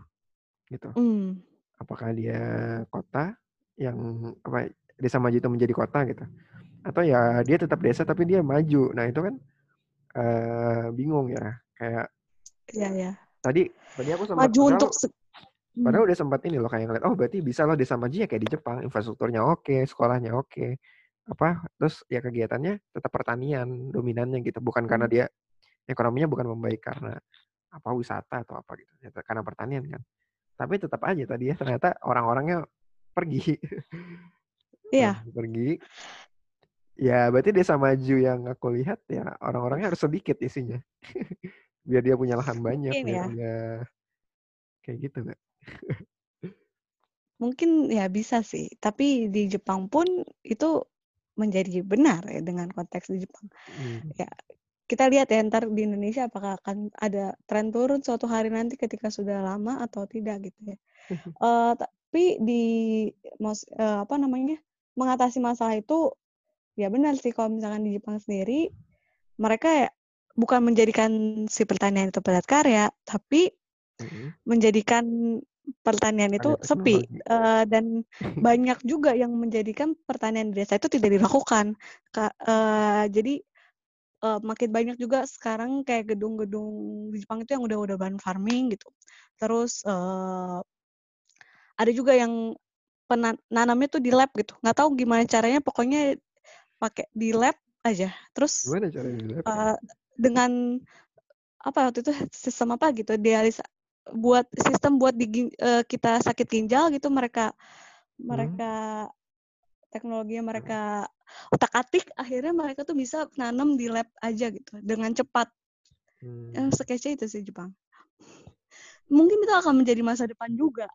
gitu. Mm. Apakah dia kota yang apa desa maju itu menjadi kota gitu, atau ya dia tetap desa tapi dia maju. Nah itu kan uh, bingung ya, kayak. Iya ya. Tadi tadi aku sempat maju untuk padahal mm. udah sempat ini loh kayak ngeliat oh berarti bisa loh desa maju ya kayak di Jepang infrastrukturnya oke sekolahnya oke apa terus ya kegiatannya tetap pertanian dominannya gitu bukan karena hmm. dia ekonominya bukan membaik karena apa wisata atau apa gitu ya, karena pertanian kan tapi tetap aja tadi ya ternyata orang-orangnya pergi iya pergi ya berarti desa maju yang aku lihat ya orang-orangnya harus sedikit isinya biar dia punya lahan banyak Mungkin ya. dia kayak gitu nggak mungkin ya bisa sih tapi di Jepang pun itu menjadi benar ya dengan konteks di Jepang. Hmm. Ya kita lihat ya ntar di Indonesia apakah akan ada tren turun suatu hari nanti ketika sudah lama atau tidak gitu ya. uh, tapi di mas, uh, apa namanya mengatasi masalah itu ya benar sih kalau misalkan di Jepang sendiri mereka ya bukan menjadikan si pertanian itu padat karya tapi hmm. menjadikan pertanian itu sepi uh, dan banyak juga yang menjadikan pertanian di desa itu tidak dilakukan. Ka, uh, jadi uh, makin banyak juga sekarang kayak gedung-gedung di Jepang itu yang udah udah ban farming gitu. Terus uh, ada juga yang penanamnya tuh di lab gitu. Nggak tahu gimana caranya, pokoknya pakai di lab aja. Terus gimana caranya di lab? Uh, dengan apa waktu itu sistem apa gitu dialis buat sistem buat di, uh, kita sakit ginjal gitu mereka mereka hmm. teknologi mereka otak atik akhirnya mereka tuh bisa nanam di lab aja gitu dengan cepat hmm. yang sekece itu sih Jepang mungkin itu akan menjadi masa depan juga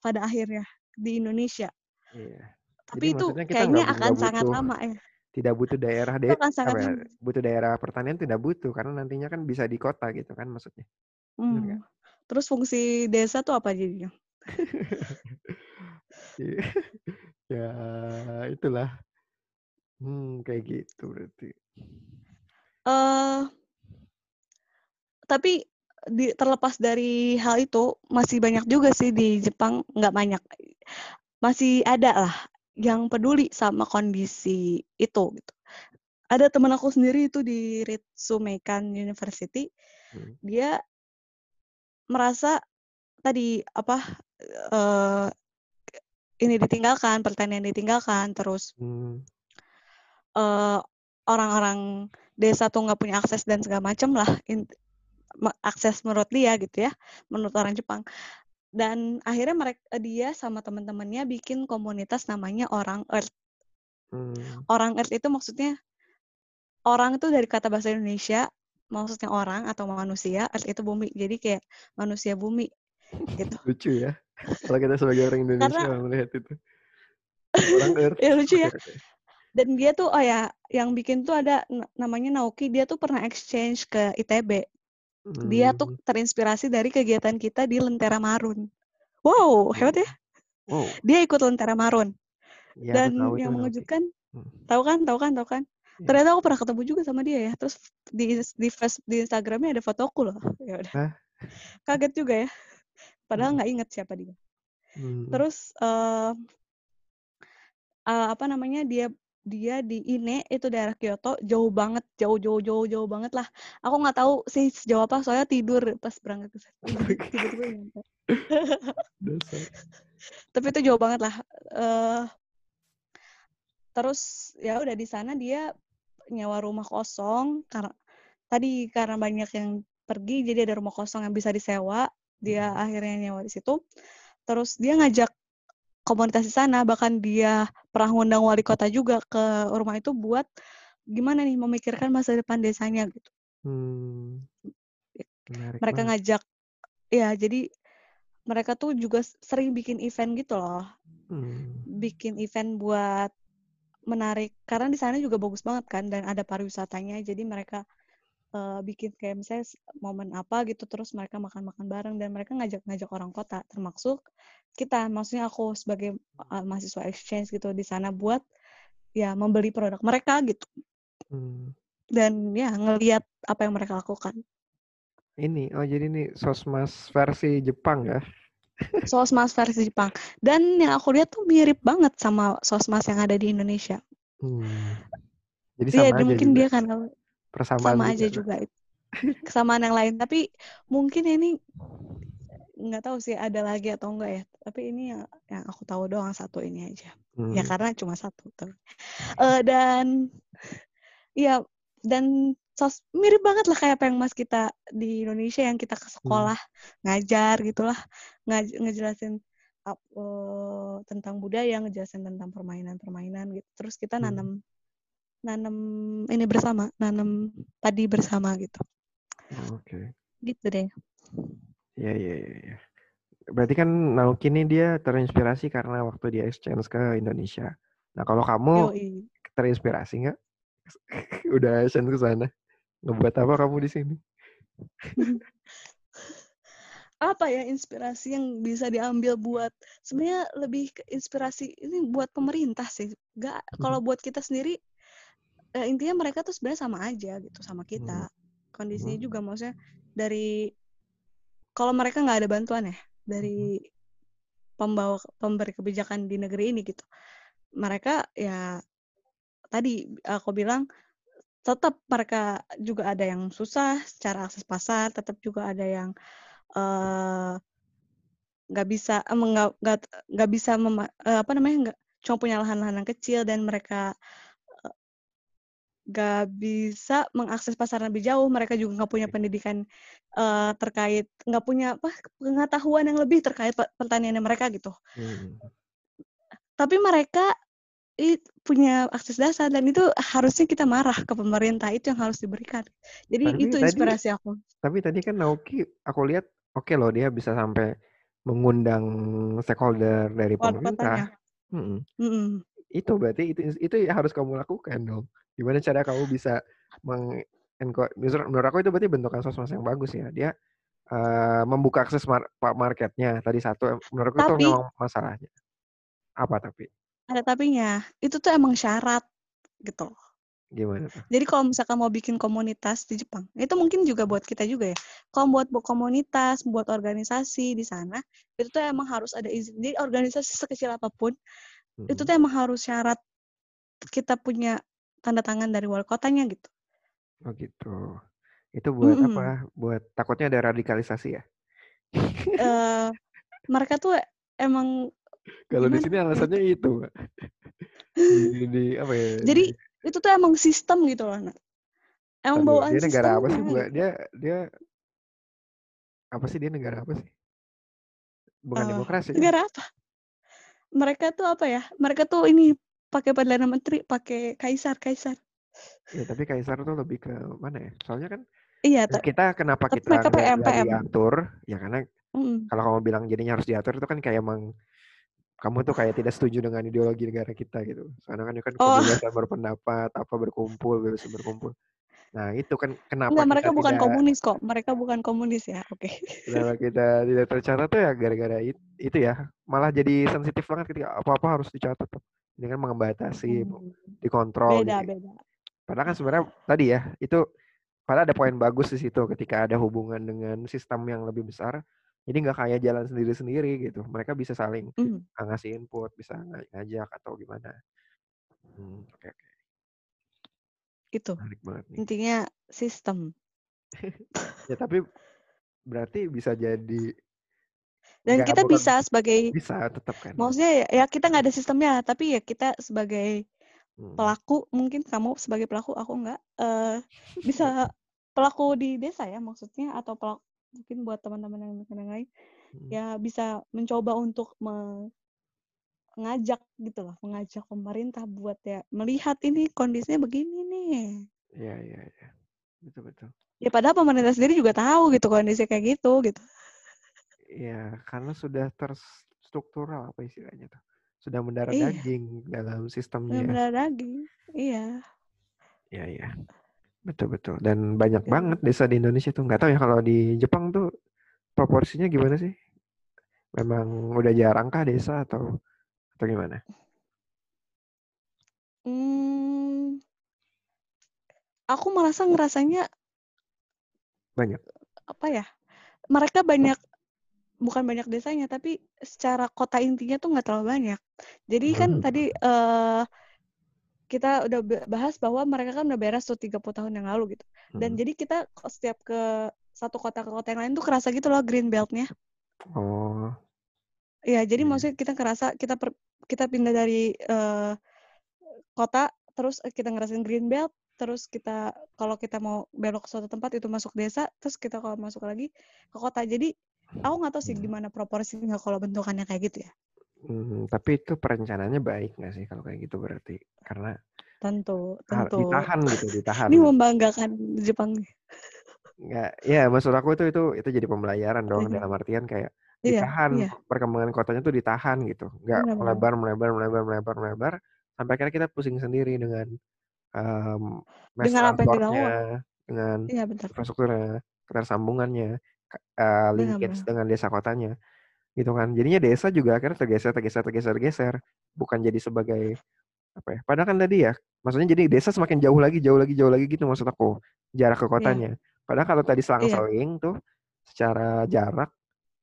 pada akhirnya di Indonesia iya. tapi Jadi itu kayaknya akan butuh, sangat lama ya tidak butuh daerah de apa ya, butuh daerah pertanian tidak butuh karena nantinya kan bisa di kota gitu kan maksudnya hmm. Terus fungsi desa tuh apa jadinya? Iya. ya itulah. Hmm, kayak gitu berarti. Eh tapi di terlepas dari hal itu masih banyak juga sih di Jepang nggak banyak masih ada lah yang peduli sama kondisi itu gitu. Ada teman aku sendiri itu di Ritsumeikan University, Hmm. dia merasa tadi apa eh ini ditinggalkan, pertanian ditinggalkan, terus Hmm. eh orang-orang desa tuh nggak punya akses dan segala macam lah akses menurut dia gitu ya, menurut orang Jepang. Dan akhirnya mereka dia sama teman-temannya bikin komunitas namanya Orang Earth. Hmm. Orang Earth itu maksudnya orang itu dari kata bahasa Indonesia maksudnya orang atau manusia, Earth itu bumi. Jadi kayak manusia bumi gitu. Lucu ya. Kalau kita sebagai orang Indonesia Karena- melihat itu. Orang Earth. Ya lucu ya. Dan dia tuh oh ya, yang bikin tuh ada namanya Naoki, dia tuh pernah exchange ke ITB. Dia tuh Hmm. terinspirasi dari kegiatan kita di Lentera Marun. Wow, hebat ya. Wow. Dia ikut Lentera Marun. Ya, Dan tahu yang mengejutkan, Hmm. tahu kan, tahu kan, tahu kan. Iya. Ternyata aku pernah ketemu juga sama dia ya. Terus di di face di Instagramnya ada fotoku loh. Ya udah. Hah? Kaget juga ya. Padahal Hmm. nggak inget siapa dia. Hmm. Terus eh eh, apa namanya dia dia di Ine itu daerah Kyoto jauh banget jauh jauh jauh jauh banget lah. Aku nggak tahu sih sejauh apa soalnya tidur pas berangkat ke sana. Tiba-tiba Dasar. tapi itu jauh banget lah. Eh terus ya udah di sana dia nyewa rumah kosong karena tadi karena banyak yang pergi jadi ada rumah kosong yang bisa disewa. Dia Hmm. akhirnya nyewa di situ. Terus dia ngajak komunitas di sana bahkan dia pernah ngundang wali kota juga ke rumah itu buat gimana nih memikirkan masa depan desanya gitu Hmm. Menarik mereka banget. ngajak ya jadi mereka tuh juga sering bikin event gitu loh Hmm. bikin event buat menarik karena di sana juga bagus banget kan dan ada pariwisatanya jadi mereka eh, bikin kayak misalnya momen apa gitu terus mereka makan-makan bareng dan mereka ngajak-ngajak orang kota termasuk kita maksudnya aku sebagai eh, mahasiswa exchange gitu di sana buat ya membeli produk mereka gitu Hmm. dan ya ngelihat apa yang mereka lakukan Ini, oh jadi ini sosmas versi Jepang ya? sosmas versi Jepang dan yang aku lihat tuh mirip banget sama sosmas yang ada di Indonesia Hmm. Jadi Iya, sama dan aja mungkin juga. dia kan Persamaan sama aja juga itu. Kesamaan yang lain. Tapi mungkin ini nggak tahu sih ada lagi atau enggak ya. Tapi ini yang yang aku tahu doang satu ini aja. Hmm. ya karena cuma satu tapi. Eh, dan ya dan sos mirip banget lah kayak apa yang mas kita di Indonesia yang kita ke sekolah ngajar gitulah. Ngaj ngejelasin eh, tentang budaya ngejelasin tentang permainan-permainan gitu. Terus kita Hmm. Nanam ini bersama nanam padi bersama gitu Oh, Oke. gitu deh Iya, iya, iya. iya. Berarti kan Naoki ini dia terinspirasi karena waktu dia exchange ke Indonesia. Nah, kalau kamu Yoi. terinspirasi nggak? Udah exchange ke sana. Ngebuat apa kamu di sini? apa ya inspirasi yang bisa diambil buat sebenarnya lebih ke inspirasi ini buat pemerintah sih nggak kalau buat kita sendiri eh, intinya mereka tuh sebenarnya sama aja gitu sama kita. Kondisinya Hmm. juga maksudnya dari kalau mereka nggak ada bantuan ya dari pembawa pemberi kebijakan di negeri ini gitu mereka ya tadi aku bilang tetap mereka juga ada yang susah secara akses pasar tetap juga ada yang eh, nggak bisa em, nggak nggak nggak bisa mema- eh, apa namanya nggak cuma punya lahan-lahan yang kecil dan mereka eh, nggak bisa mengakses pasar lebih jauh mereka juga nggak punya pendidikan eh, terkait nggak punya apa pengetahuan yang lebih terkait pe- pertaniannya mereka gitu Hmm. tapi mereka i- punya akses dasar dan itu harusnya kita marah ke pemerintah itu yang harus diberikan jadi Tapi itu tadi- inspirasi aku Tapi tadi kan Naoki, aku lihat oke loh dia bisa sampai mengundang stakeholder dari pemerintah. kotanya Mm-mm. Mm-mm. Itu berarti itu itu yang harus kamu lakukan dong. Gimana cara kamu bisa meng menurut menurut aku itu berarti bentukan sosmed yang bagus ya. Dia eh, membuka akses mar- marketnya tadi satu menurutku itu Tapi- memang masalahnya. Apa tapi? Ada tapinya. Itu tuh emang syarat gitu. Gimana? Jadi kalau misalkan mau bikin komunitas di Jepang, itu mungkin juga buat kita juga ya. Kalau buat komunitas, buat organisasi di sana, itu tuh emang harus ada izin. Jadi organisasi sekecil apa pun, Mhm. itu tuh emang harus syarat kita punya tanda tangan dari wali kotanya gitu. Oh gitu. Itu buat Mhm. apa? Buat takutnya ada radikalisasi ya? Eh, mereka tuh emang Kalau di sini ya? alasannya itu. Di di apa ya, Jadi di itu tuh emang sistem gitu loh, Nak. Emang dulu, bawaan dia negara apa sih, Mbak? gitu. Dia dia apa sih dia negara apa sih? Bukan Eh, demokrasi kan? negara apa? Mereka tuh apa ya? Mereka tuh ini pakai perdana menteri, pakai kaisar, kaisar. Ya tapi kaisar tuh lebih ke mana ya? Soalnya kan Iya, ya ta kita kenapa kita mereka PM PM. diatur, ya karena Mhm. kalau kamu bilang jadinya harus diatur itu kan kayak emang kamu tuh kayak tidak setuju dengan ideologi negara kita gitu. Soalnya kan itu kan Oh. kebebasan berpendapat, apa berkumpul, bebas berkumpul. Nah itu kan kenapa Enggak, mereka bukan tidak komunis kok. Mereka bukan komunis ya. Oke. kenapa kita tidak tercatat tuh ya gara-gara it itu ya. Malah jadi sensitif banget ketika apa-apa harus dicatat tuh. Ini kan membatasi, Hmm. dikontrol Beda, gitu. beda. Padahal kan sebenarnya tadi ya, itu padahal ada poin bagus di situ ketika ada hubungan dengan sistem yang lebih besar. Jadi nggak kayak jalan sendiri-sendiri gitu. Mereka bisa saling uh, ngasih input, bisa nga ngajak atau gimana. Mmm, oke oke. Itu. Menarik banget nih. Intinya sistem. Ya tapi berarti bisa jadi Dan nggak kita bukan bisa sebagai bisa tetap kan? maksudnya ya ya kita nggak ada sistemnya, tapi ya kita sebagai Mhm. pelaku, mungkin kamu sebagai pelaku, aku enggak, eee, bisa pelaku di desa ya maksudnya atau pelak mungkin buat teman-teman yang yang lain, Mhm. ya bisa mencoba untuk me ngajak gitu loh, mengajak pemerintah buat ya melihat ini kondisinya begini nih. Iya iya iya. Betul betul. Ya padahal pemerintah sendiri juga tahu gitu kondisi kayak gitu, gitu. Iya, karena sudah terstruktural apa istilahnya tuh, sudah mendarah Iya. daging dalam sistemnya ya. Bener-bener daging. Iya. Iya iya. Betul betul. Dan banyak Iya. banget desa di Indonesia tuh. Nggak tahu ya kalau di Jepang tuh proporsinya gimana sih? Memang udah jarang kah desa atau atau gimana? Mmm. Aku merasa ngerasanya Banyak? apa ya, mereka banyak bukan banyak desanya, tapi secara kota intinya tuh nggak terlalu banyak. Jadi kan Mmm. tadi, eee, kita udah ba bahas bahwa mereka kan udah beres tuh 30 tahun yang lalu gitu. Dan Mhm. jadi kita setiap ke satu kota ke kota yang lain tuh kerasa gitu loh green belt-nya. Oh. Iya, jadi Iya. maksudnya kita ngerasa kita per kita pindah dari, eee, kota, terus, eee, kita ngerasain green belt, terus kita kalau kita mau belok ke suatu tempat itu masuk desa, terus kita kalau masuk lagi ke kota. Jadi aku nggak tahu sih gimana proporsinya kalau bentukannya kayak gitu ya. Mmm, tapi itu perencanaannya baik nggak sih kalau kayak gitu berarti? Karena Tentu tentu. ditahan gitu, ditahan. Ini membanggakan Jepang. Nggak ya maksud aku tuh itu itu jadi pembelajaran dong Mhm. dalam artian kayak Iya ditahan, iya. perkembangan kotanya tuh ditahan gitu, nggak bener. melebar melebar melebar melebar melebar, sampai akhirnya kita pusing sendiri dengan, mass Dengan apa yang dengan Iya bener. infrastrukturnya, ketersambungannya, Bener linkage bener. dengan desa kotanya, gitu kan. Jadinya desa juga akhirnya tergeser tergeser tergeser tergeser, bukan jadi sebagai apa ya, padahal kan tadi ya, maksudnya jadi desa semakin jauh lagi jauh lagi jauh lagi gitu maksud aku, jarak ke Iya. kotanya. Padahal kalau tadi Iya. selang-seling tuh secara jarak,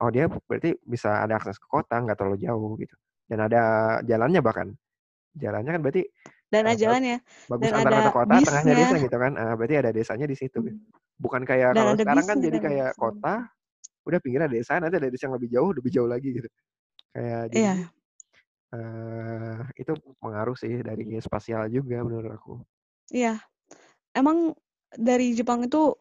oh dia berarti bisa ada akses ke kota, nggak terlalu jauh gitu, dan ada jalannya bahkan. Jalannya kan berarti, Dan ada ba jalannya, bagus dan antara ada kota, tengahnya desa bisnya. gitu kan, eee, berarti ada desanya di situ gitu. Mhm. Bukan kayak Dan kalau sekarang kan bisnya jadi kan kayak maksudnya. kota, udah pinggirnya desa, nanti ada desa yang lebih jauh, lebih jauh lagi gitu. Kayak jadinya, Iya. eee, itu pengaruh sih dari spasial juga menurut aku. Iya. Emang dari Jepang itu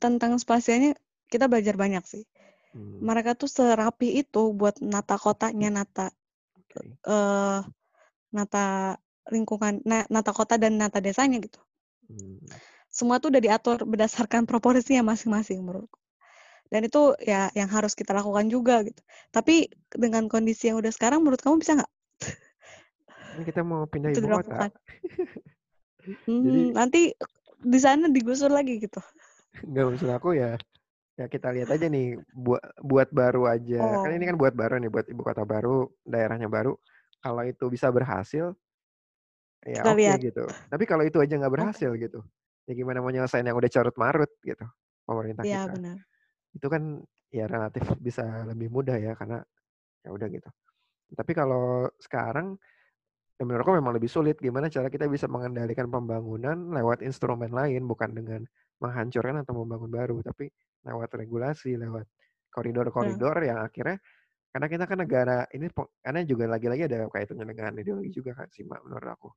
tentang spasialnya kita belajar banyak sih. Mmm. Mereka tuh serapi itu buat nata kotanya, nata, Oke. eee, nata lingkungan, na nata kota dan nata desanya gitu. Mmm. Semua tuh udah diatur berdasarkan proporsinya masing-masing menurutku. Dan itu ya yang harus kita lakukan juga gitu. Tapi dengan kondisi yang udah sekarang menurut kamu bisa nggak? Kan kita mau pindah ibu kota. dilakukan. Jadi nanti di sana digusur lagi gitu? Nggak, maksud aku ya, ya kita lihat aja nih bua buat baru aja, kan ini Oh. kan buat baru nih, buat ibu kota baru, daerahnya baru, kalau itu bisa berhasil, ya oke lihat. gitu. Tapi kalau itu aja nggak berhasil gitu, ya gimana mau nyelesain yang udah carut marut gitu, pemerintah Iya, kita. benar. Itu kan ya relatif bisa lebih mudah ya karena ya udah gitu. Tapi kalau sekarang ya menurutku memang lebih sulit gimana cara kita bisa mengendalikan pembangunan lewat instrumen lain bukan dengan menghancurkan atau membangun baru, tapi lewat regulasi, lewat Benar. koridor-koridor yang akhirnya karena kita kan negara ini karena juga lagi-lagi ada kaitannya dengan ideologi juga kan sih, Mbak, menurut aku.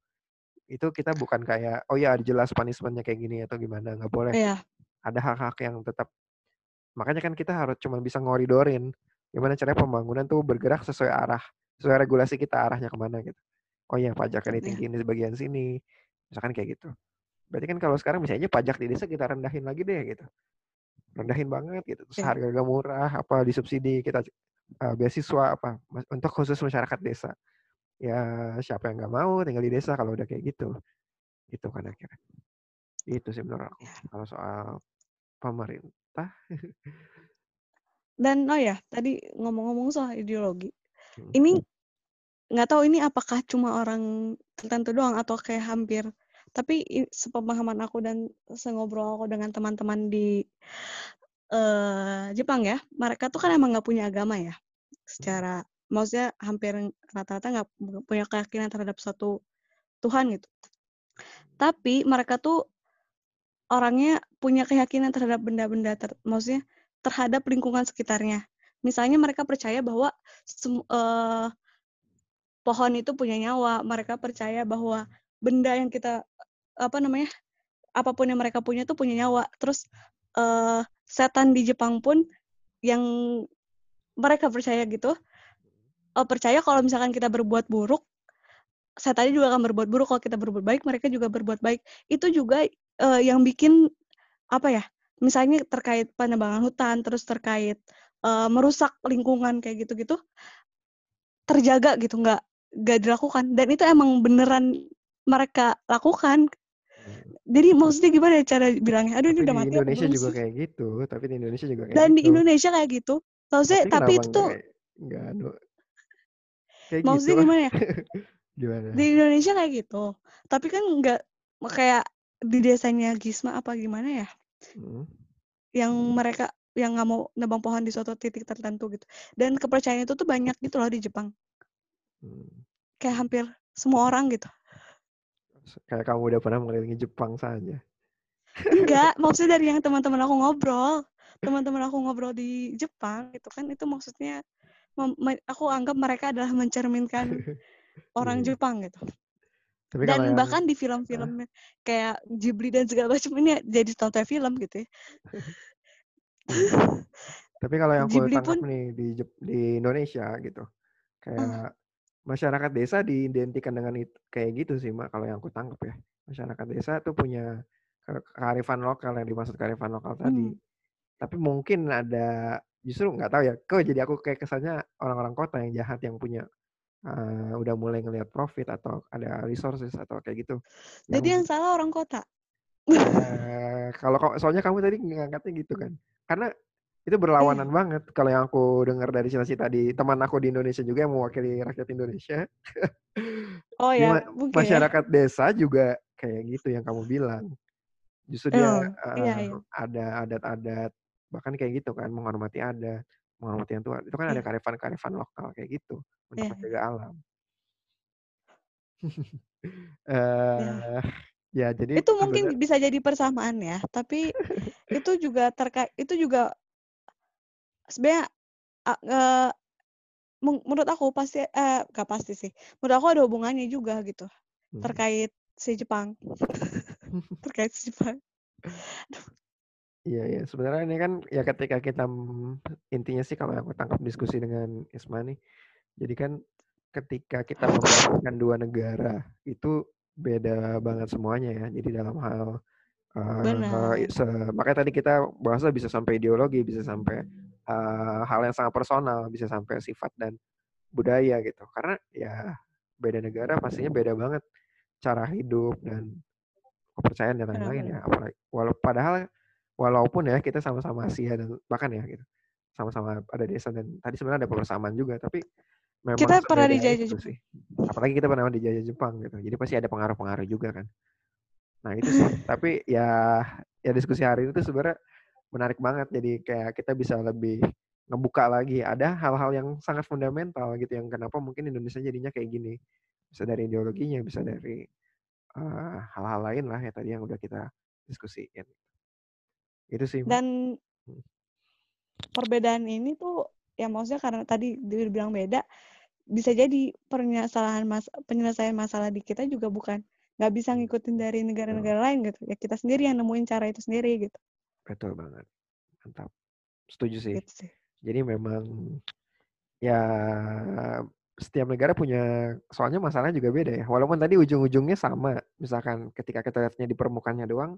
Itu kita bukan kayak, oh ya jelas punishment-nya kayak gini atau gimana, nggak boleh. Iya. Ada hak-hak yang tetap makanya kan kita harus cuma bisa ngoridorin gimana caranya pembangunan tuh bergerak sesuai arah, sesuai regulasi kita arahnya ke mana gitu. Oh ya pajaknya Iya. ditinggiin di bagian sini, misalkan kayak gitu. Berarti kan kalau sekarang bisa aja pajak di desa kita rendahin lagi deh gitu. Rendahin banget gitu, terus harga-harga murah, apa disubsidi kita eee, beasiswa apa, untuk khusus masyarakat desa. Ya siapa yang nggak mau tinggal di desa kalau udah kayak gitu. Itu kan akhirnya. Itu sih menurut aku, Iya. kalau soal pemerintah. Dan oh ya, tadi ngomong-ngomong soal ideologi, Mhm. ini nggak tahu ini apakah cuma orang tertentu doang atau kayak hampir tapi sepemahaman aku dan sengobrol aku dengan teman-teman di, eee, Jepang ya, mereka tuh kan emang nggak punya agama ya, secara maksudnya hampir rata-rata nggak punya keyakinan terhadap suatu Tuhan gitu. Tapi mereka tuh orangnya punya keyakinan terhadap benda-benda ter maksudnya terhadap lingkungan sekitarnya. Misalnya mereka percaya bahwa eee, pohon itu punya nyawa, mereka percaya bahwa benda yang kita apa namanya, apa pun yang mereka punya tuh punya nyawa. Terus, eee, setan di Jepang pun yang mereka percaya gitu, eee, percaya kalau misalkan kita berbuat buruk, setannya juga akan berbuat buruk, kalau kita berbuat baik, mereka juga berbuat baik. Itu juga, eee, yang bikin apa ya, misalnya terkait penebangan hutan, terus terkait, eee, merusak lingkungan kayak gitu-gitu terjaga gitu, nggak nggak dilakukan dan itu emang beneran mereka lakukan. Mmm. Jadi maksudnya gimana ya cara bilangnya, aduh ini udah di mati Indonesia juga sih? kayak gitu tapi di Indonesia juga kayak Dan di gitu. Indonesia kayak gitu. Maksudnya Tapi tapi itu tuh nggak anu kayak gitu maksudnya ah. gimana ya, Gimana? di Indonesia kayak gitu, tapi kan nggak kayak di desanya Gisma apa gimana ya, Mhm. yang mereka yang nggak mau nebang pohon di suatu titik tertentu gitu. Dan kepercayaan itu tuh banyak gitu loh di Jepang. Mmm. Kayak hampir semua orang gitu. Kayak kamu udah pernah mengelilingi Jepang saja. Enggak, maksudnya dari yang teman-teman aku ngobrol. Teman-teman aku ngobrol di Jepang gitu kan, itu maksudnya aku anggap mereka adalah mencerminkan orang iya. Jepang gitu. Tapi Dan yang bahkan di heeh? film-film kayak Ghibli dan segala macam ini jadi tonton film gitu ya. Iya. Tapi kalau yang aku Ghibli tangkap pun nih di di Indonesia gitu, kayak masyarakat desa diidentikan dengan it kayak gitu sih, Mbak, kalau yang aku tangkap ya. Masyarakat desa tuh punya ke kearifan lokal, yang dimaksud kearifan lokal tadi. Mmm. Tapi mungkin ada justru nggak tahu ya, kok jadi aku kayak kesannya orang-orang kota yang jahat yang punya, eee, udah mulai ngelihat profit atau ada resources atau kayak gitu. Jadi yang Yang salah orang kota? Eee, kalau soalnya kamu tadi ngangkatnya gitu kan. Karena itu berlawanan Iya. banget kalau yang aku dengar dari cita-cita di teman aku di Indonesia juga yang mewakili rakyat Indonesia. Oh ma ya, ya. masyarakat desa juga kayak gitu yang kamu bilang. Justru dia Oh, iya iya. ada adat-adat, bahkan kayak gitu kan, menghormati adat, menghormati yang tua, itu kan ada Iya. kearifan-kearifan lokal kayak gitu, untuk iya. menjaga alam. Iya. Eee, ya jadi Itu mungkin bisa jadi persamaan ya, tapi itu juga terkai itu juga sebenarnya, meng menurut aku pasti eee, nggak pasti sih, menurut aku ada hubungannya juga gitu, Mmm. terkait si Jepang. Terkait si Jepang. Iya iya, sebenarnya ini kan ya ketika kita, intinya sih kalau aku tangkap diskusi dengan Isma nih, jadi kan ketika kita membandingkan 2 negara, itu beda banget semuanya ya. Jadi dalam hal, Benar. se makanya tadi kita bahasnya bisa sampai ideologi, bisa sampai, eee, hal yang sangat personal, bisa sampai sifat dan budaya gitu. Karena ya beda negara pastinya beda banget cara hidup dan kepercayaan dan lain-lain ya. Apala walau padahal walaupun ya kita sama-sama Asia dan bahkan ya gitu, sama-sama ada desa dan tadi sebenarnya ada persamaan juga, tapi memang Kita pernah dijajah Jepang. sih. Apalagi kita pernah dijajah Jepang gitu. Jadi pasti ada pengaruh-pengaruh juga kan. Nah itu sih. Tapi ya ya diskusi hari ini tuh sebenarnya menarik banget. Jadi kayak kita bisa lebih ngebuka lagi. Ada hal-hal yang sangat fundamental gitu yang kenapa mungkin Indonesia jadinya kayak gini. Bisa dari ideologinya, bisa dari hal-hal lain lah ya tadi yang udah kita diskusiin. Itu sih. Dan Hmm. perbedaan ini tuh ya maksudnya karena tadi dibilang beda bisa jadi permasalahan mas penyelesaian masalah di kita juga bukan nggak bisa Hmm. ngikutin dari negara-negara lain gitu ya kita sendiri yang nemuin cara itu sendiri gitu Betul banget. Mantap. Setuju sih. gitu sih Jadi memang ya setiap negara punya soalnya masalahnya juga beda ya. Walaupun tadi ujung-ujungnya sama. Misalkan ketika kita lihatnya di permukaannya doang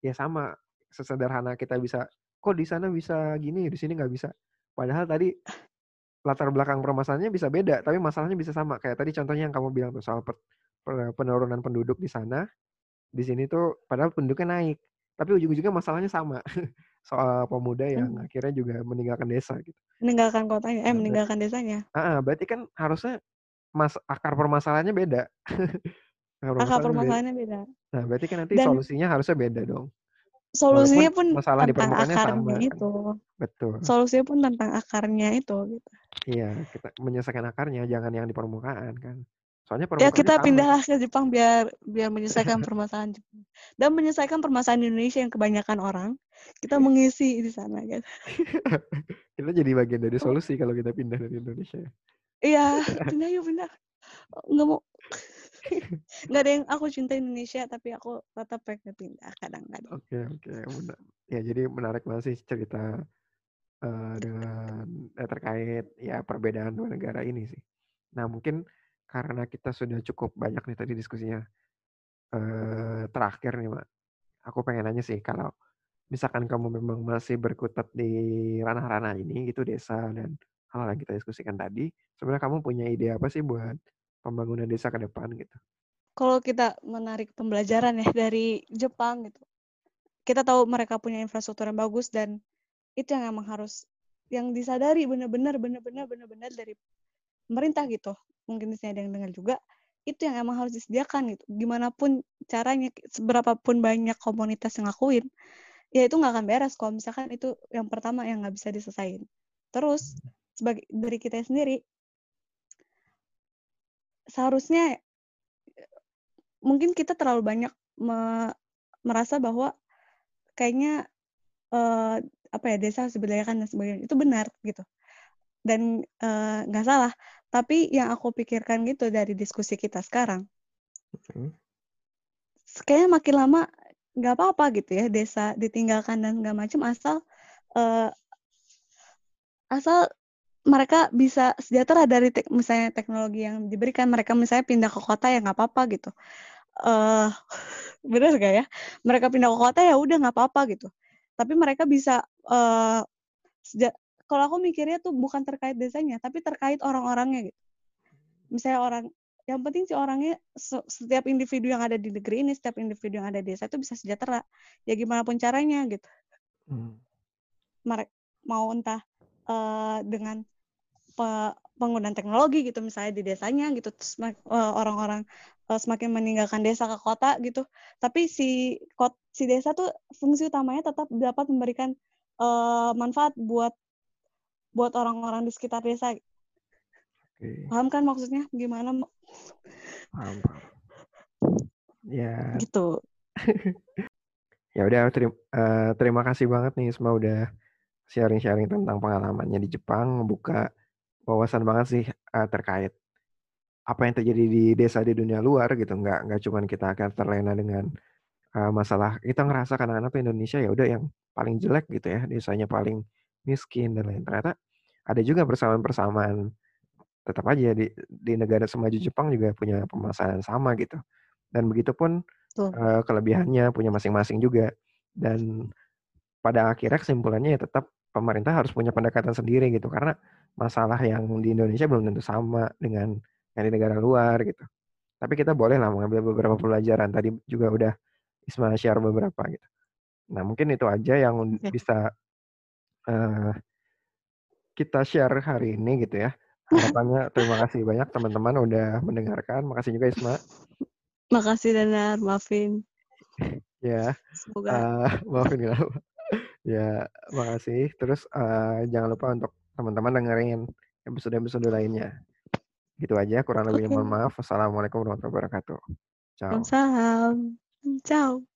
ya sama. Sesederhana kita bisa kok di sana bisa gini, di sini nggak bisa. Padahal tadi latar belakang permasalahannya bisa beda, tapi masalahnya bisa sama. Kayak tadi contohnya yang kamu bilang tuh soal penurunan penduduk di sana, di sini tuh padahal penduduknya naik, tapi ujung-ujungnya masalahnya sama. soal pemuda yang Hmm. akhirnya juga meninggalkan desa gitu. meninggalkan kotanya eh Nah, meninggalkan desanya Ah, berarti kan harusnya mas akar permasalahannya beda. akar akar permasalahannya beda. beda Nah, berarti kan nanti dan solusinya harusnya beda dong. Walaupun solusinya pun masalah di tentang permukaannya akarnya sama. itu Betul. solusinya pun tentang akarnya itu gitu Iya, kita menyelesaikan akarnya, jangan yang di permukaan kan. Soalnya ya kita sama. pindahlah ke Jepang biar biar menyelesaikan permasalahan Jepang dan menyelesaikan permasalahan Indonesia yang kebanyakan orang kita mengisi di sana gitu kita jadi bagian dari solusi kalau kita pindah dari Indonesia. iya pindah yuk pindah nggak mau nggak ada yang aku cinta Indonesia tapi aku tetap pengen pindah kadang-kadang Oke, oke. mena- Ya, jadi menarik banget sih cerita eh, dengan eh, terkait ya perbedaan dua negara ini sih. Nah, mungkin karena kita sudah cukup banyak nih tadi diskusinya eh, terakhir nih, Mak. Aku pengen nanya sih kalau misalkan kamu memang masih berkutat di ranah-ranah ini gitu desa dan hal yang kita diskusikan tadi, sebenarnya kamu punya ide apa sih buat pembangunan desa ke depan gitu? kalau kita menarik pembelajaran ya dari Jepang gitu kita tahu mereka punya infrastruktur yang bagus dan itu yang emang harus yang disadari benar-benar benar-benar benar-benar dari pemerintah gitu mungkin sini ada yang dengar juga itu yang emang harus disediakan gitu. Gimana pun caranya seberapa pun banyak komunitas yang ngakuin ya itu nggak akan beres kalau misalkan itu yang pertama yang nggak bisa diselesain terus sebagai dari kita sendiri seharusnya mungkin kita terlalu banyak me- merasa bahwa kayaknya eh, apa ya desa harus diberdayakan dan sebagainya. Itu benar gitu. Dan eh, nggak salah tapi yang aku pikirkan gitu dari diskusi kita sekarang Hmm. kayaknya makin lama nggak apa-apa gitu ya desa ditinggalkan dan nggak macam asal eh, asal mereka bisa sejahtera dari tek- misalnya teknologi yang diberikan mereka misalnya pindah ke kota ya nggak apa-apa gitu. Eh bener gak ya? Mereka pindah ke kota ya udah nggak apa-apa gitu. Tapi mereka bisa eh seja- kalau aku mikirnya tuh bukan terkait desanya tapi terkait orang-orangnya gitu. Misalnya orang yang penting si orangnya se- setiap individu yang ada di negeri ini setiap individu yang ada di desa itu bisa sejahtera. Ya gimana pun caranya gitu. Hmm. mau entah eh, dengan pe- penggunaan teknologi gitu misalnya di desanya gitu eh, orang-orang eh, semakin meninggalkan desa ke kota gitu. Tapi si kot si desa tuh fungsi utamanya tetap dapat memberikan eh, manfaat buat buat orang-orang di sekitar desa. Oke, paham kan maksudnya? Gimana paham. Ya, gitu. Ya udah terima, eh, terima kasih banget nih semua udah sharing-sharing tentang pengalamannya di Jepang, membuka wawasan banget sih eh, terkait apa yang terjadi di desa di dunia luar gitu. Nggak nggak cuman kita akan terlena dengan eh, masalah kita ngerasa kadang-kadang tuh Indonesia ya udah yang paling jelek gitu ya, desanya paling miskin dan lain. Ternyata ada juga persamaan-persamaan tetap aja di di negara semaju Jepang juga punya permasalahan sama gitu. Dan begitupun tuh eh, kelebihannya punya masing-masing juga. Dan pada akhirnya kesimpulannya ya tetap pemerintah harus punya pendekatan sendiri gitu karena masalah yang di Indonesia belum tentu sama dengan yang di negara luar gitu. Tapi kita boleh lah mengambil beberapa pelajaran. Tadi juga udah Isma share beberapa gitu. Nah mungkin itu aja yang Oke. bisa eh, kita share hari ini gitu ya. harapannya terima kasih banyak teman-teman udah mendengarkan. Makasih juga Isma. Makasih Danar, maafin. Ya, Semoga uh, maafin kenapa. ya, makasih. Terus uh, jangan lupa untuk teman-teman dengerin episode-episode lainnya. Gitu aja, kurang lebihnya Oke. mohon maaf. Wassalamualaikum warahmatullahi wabarakatuh. Ciao. Waalaikumsalam. Ciao.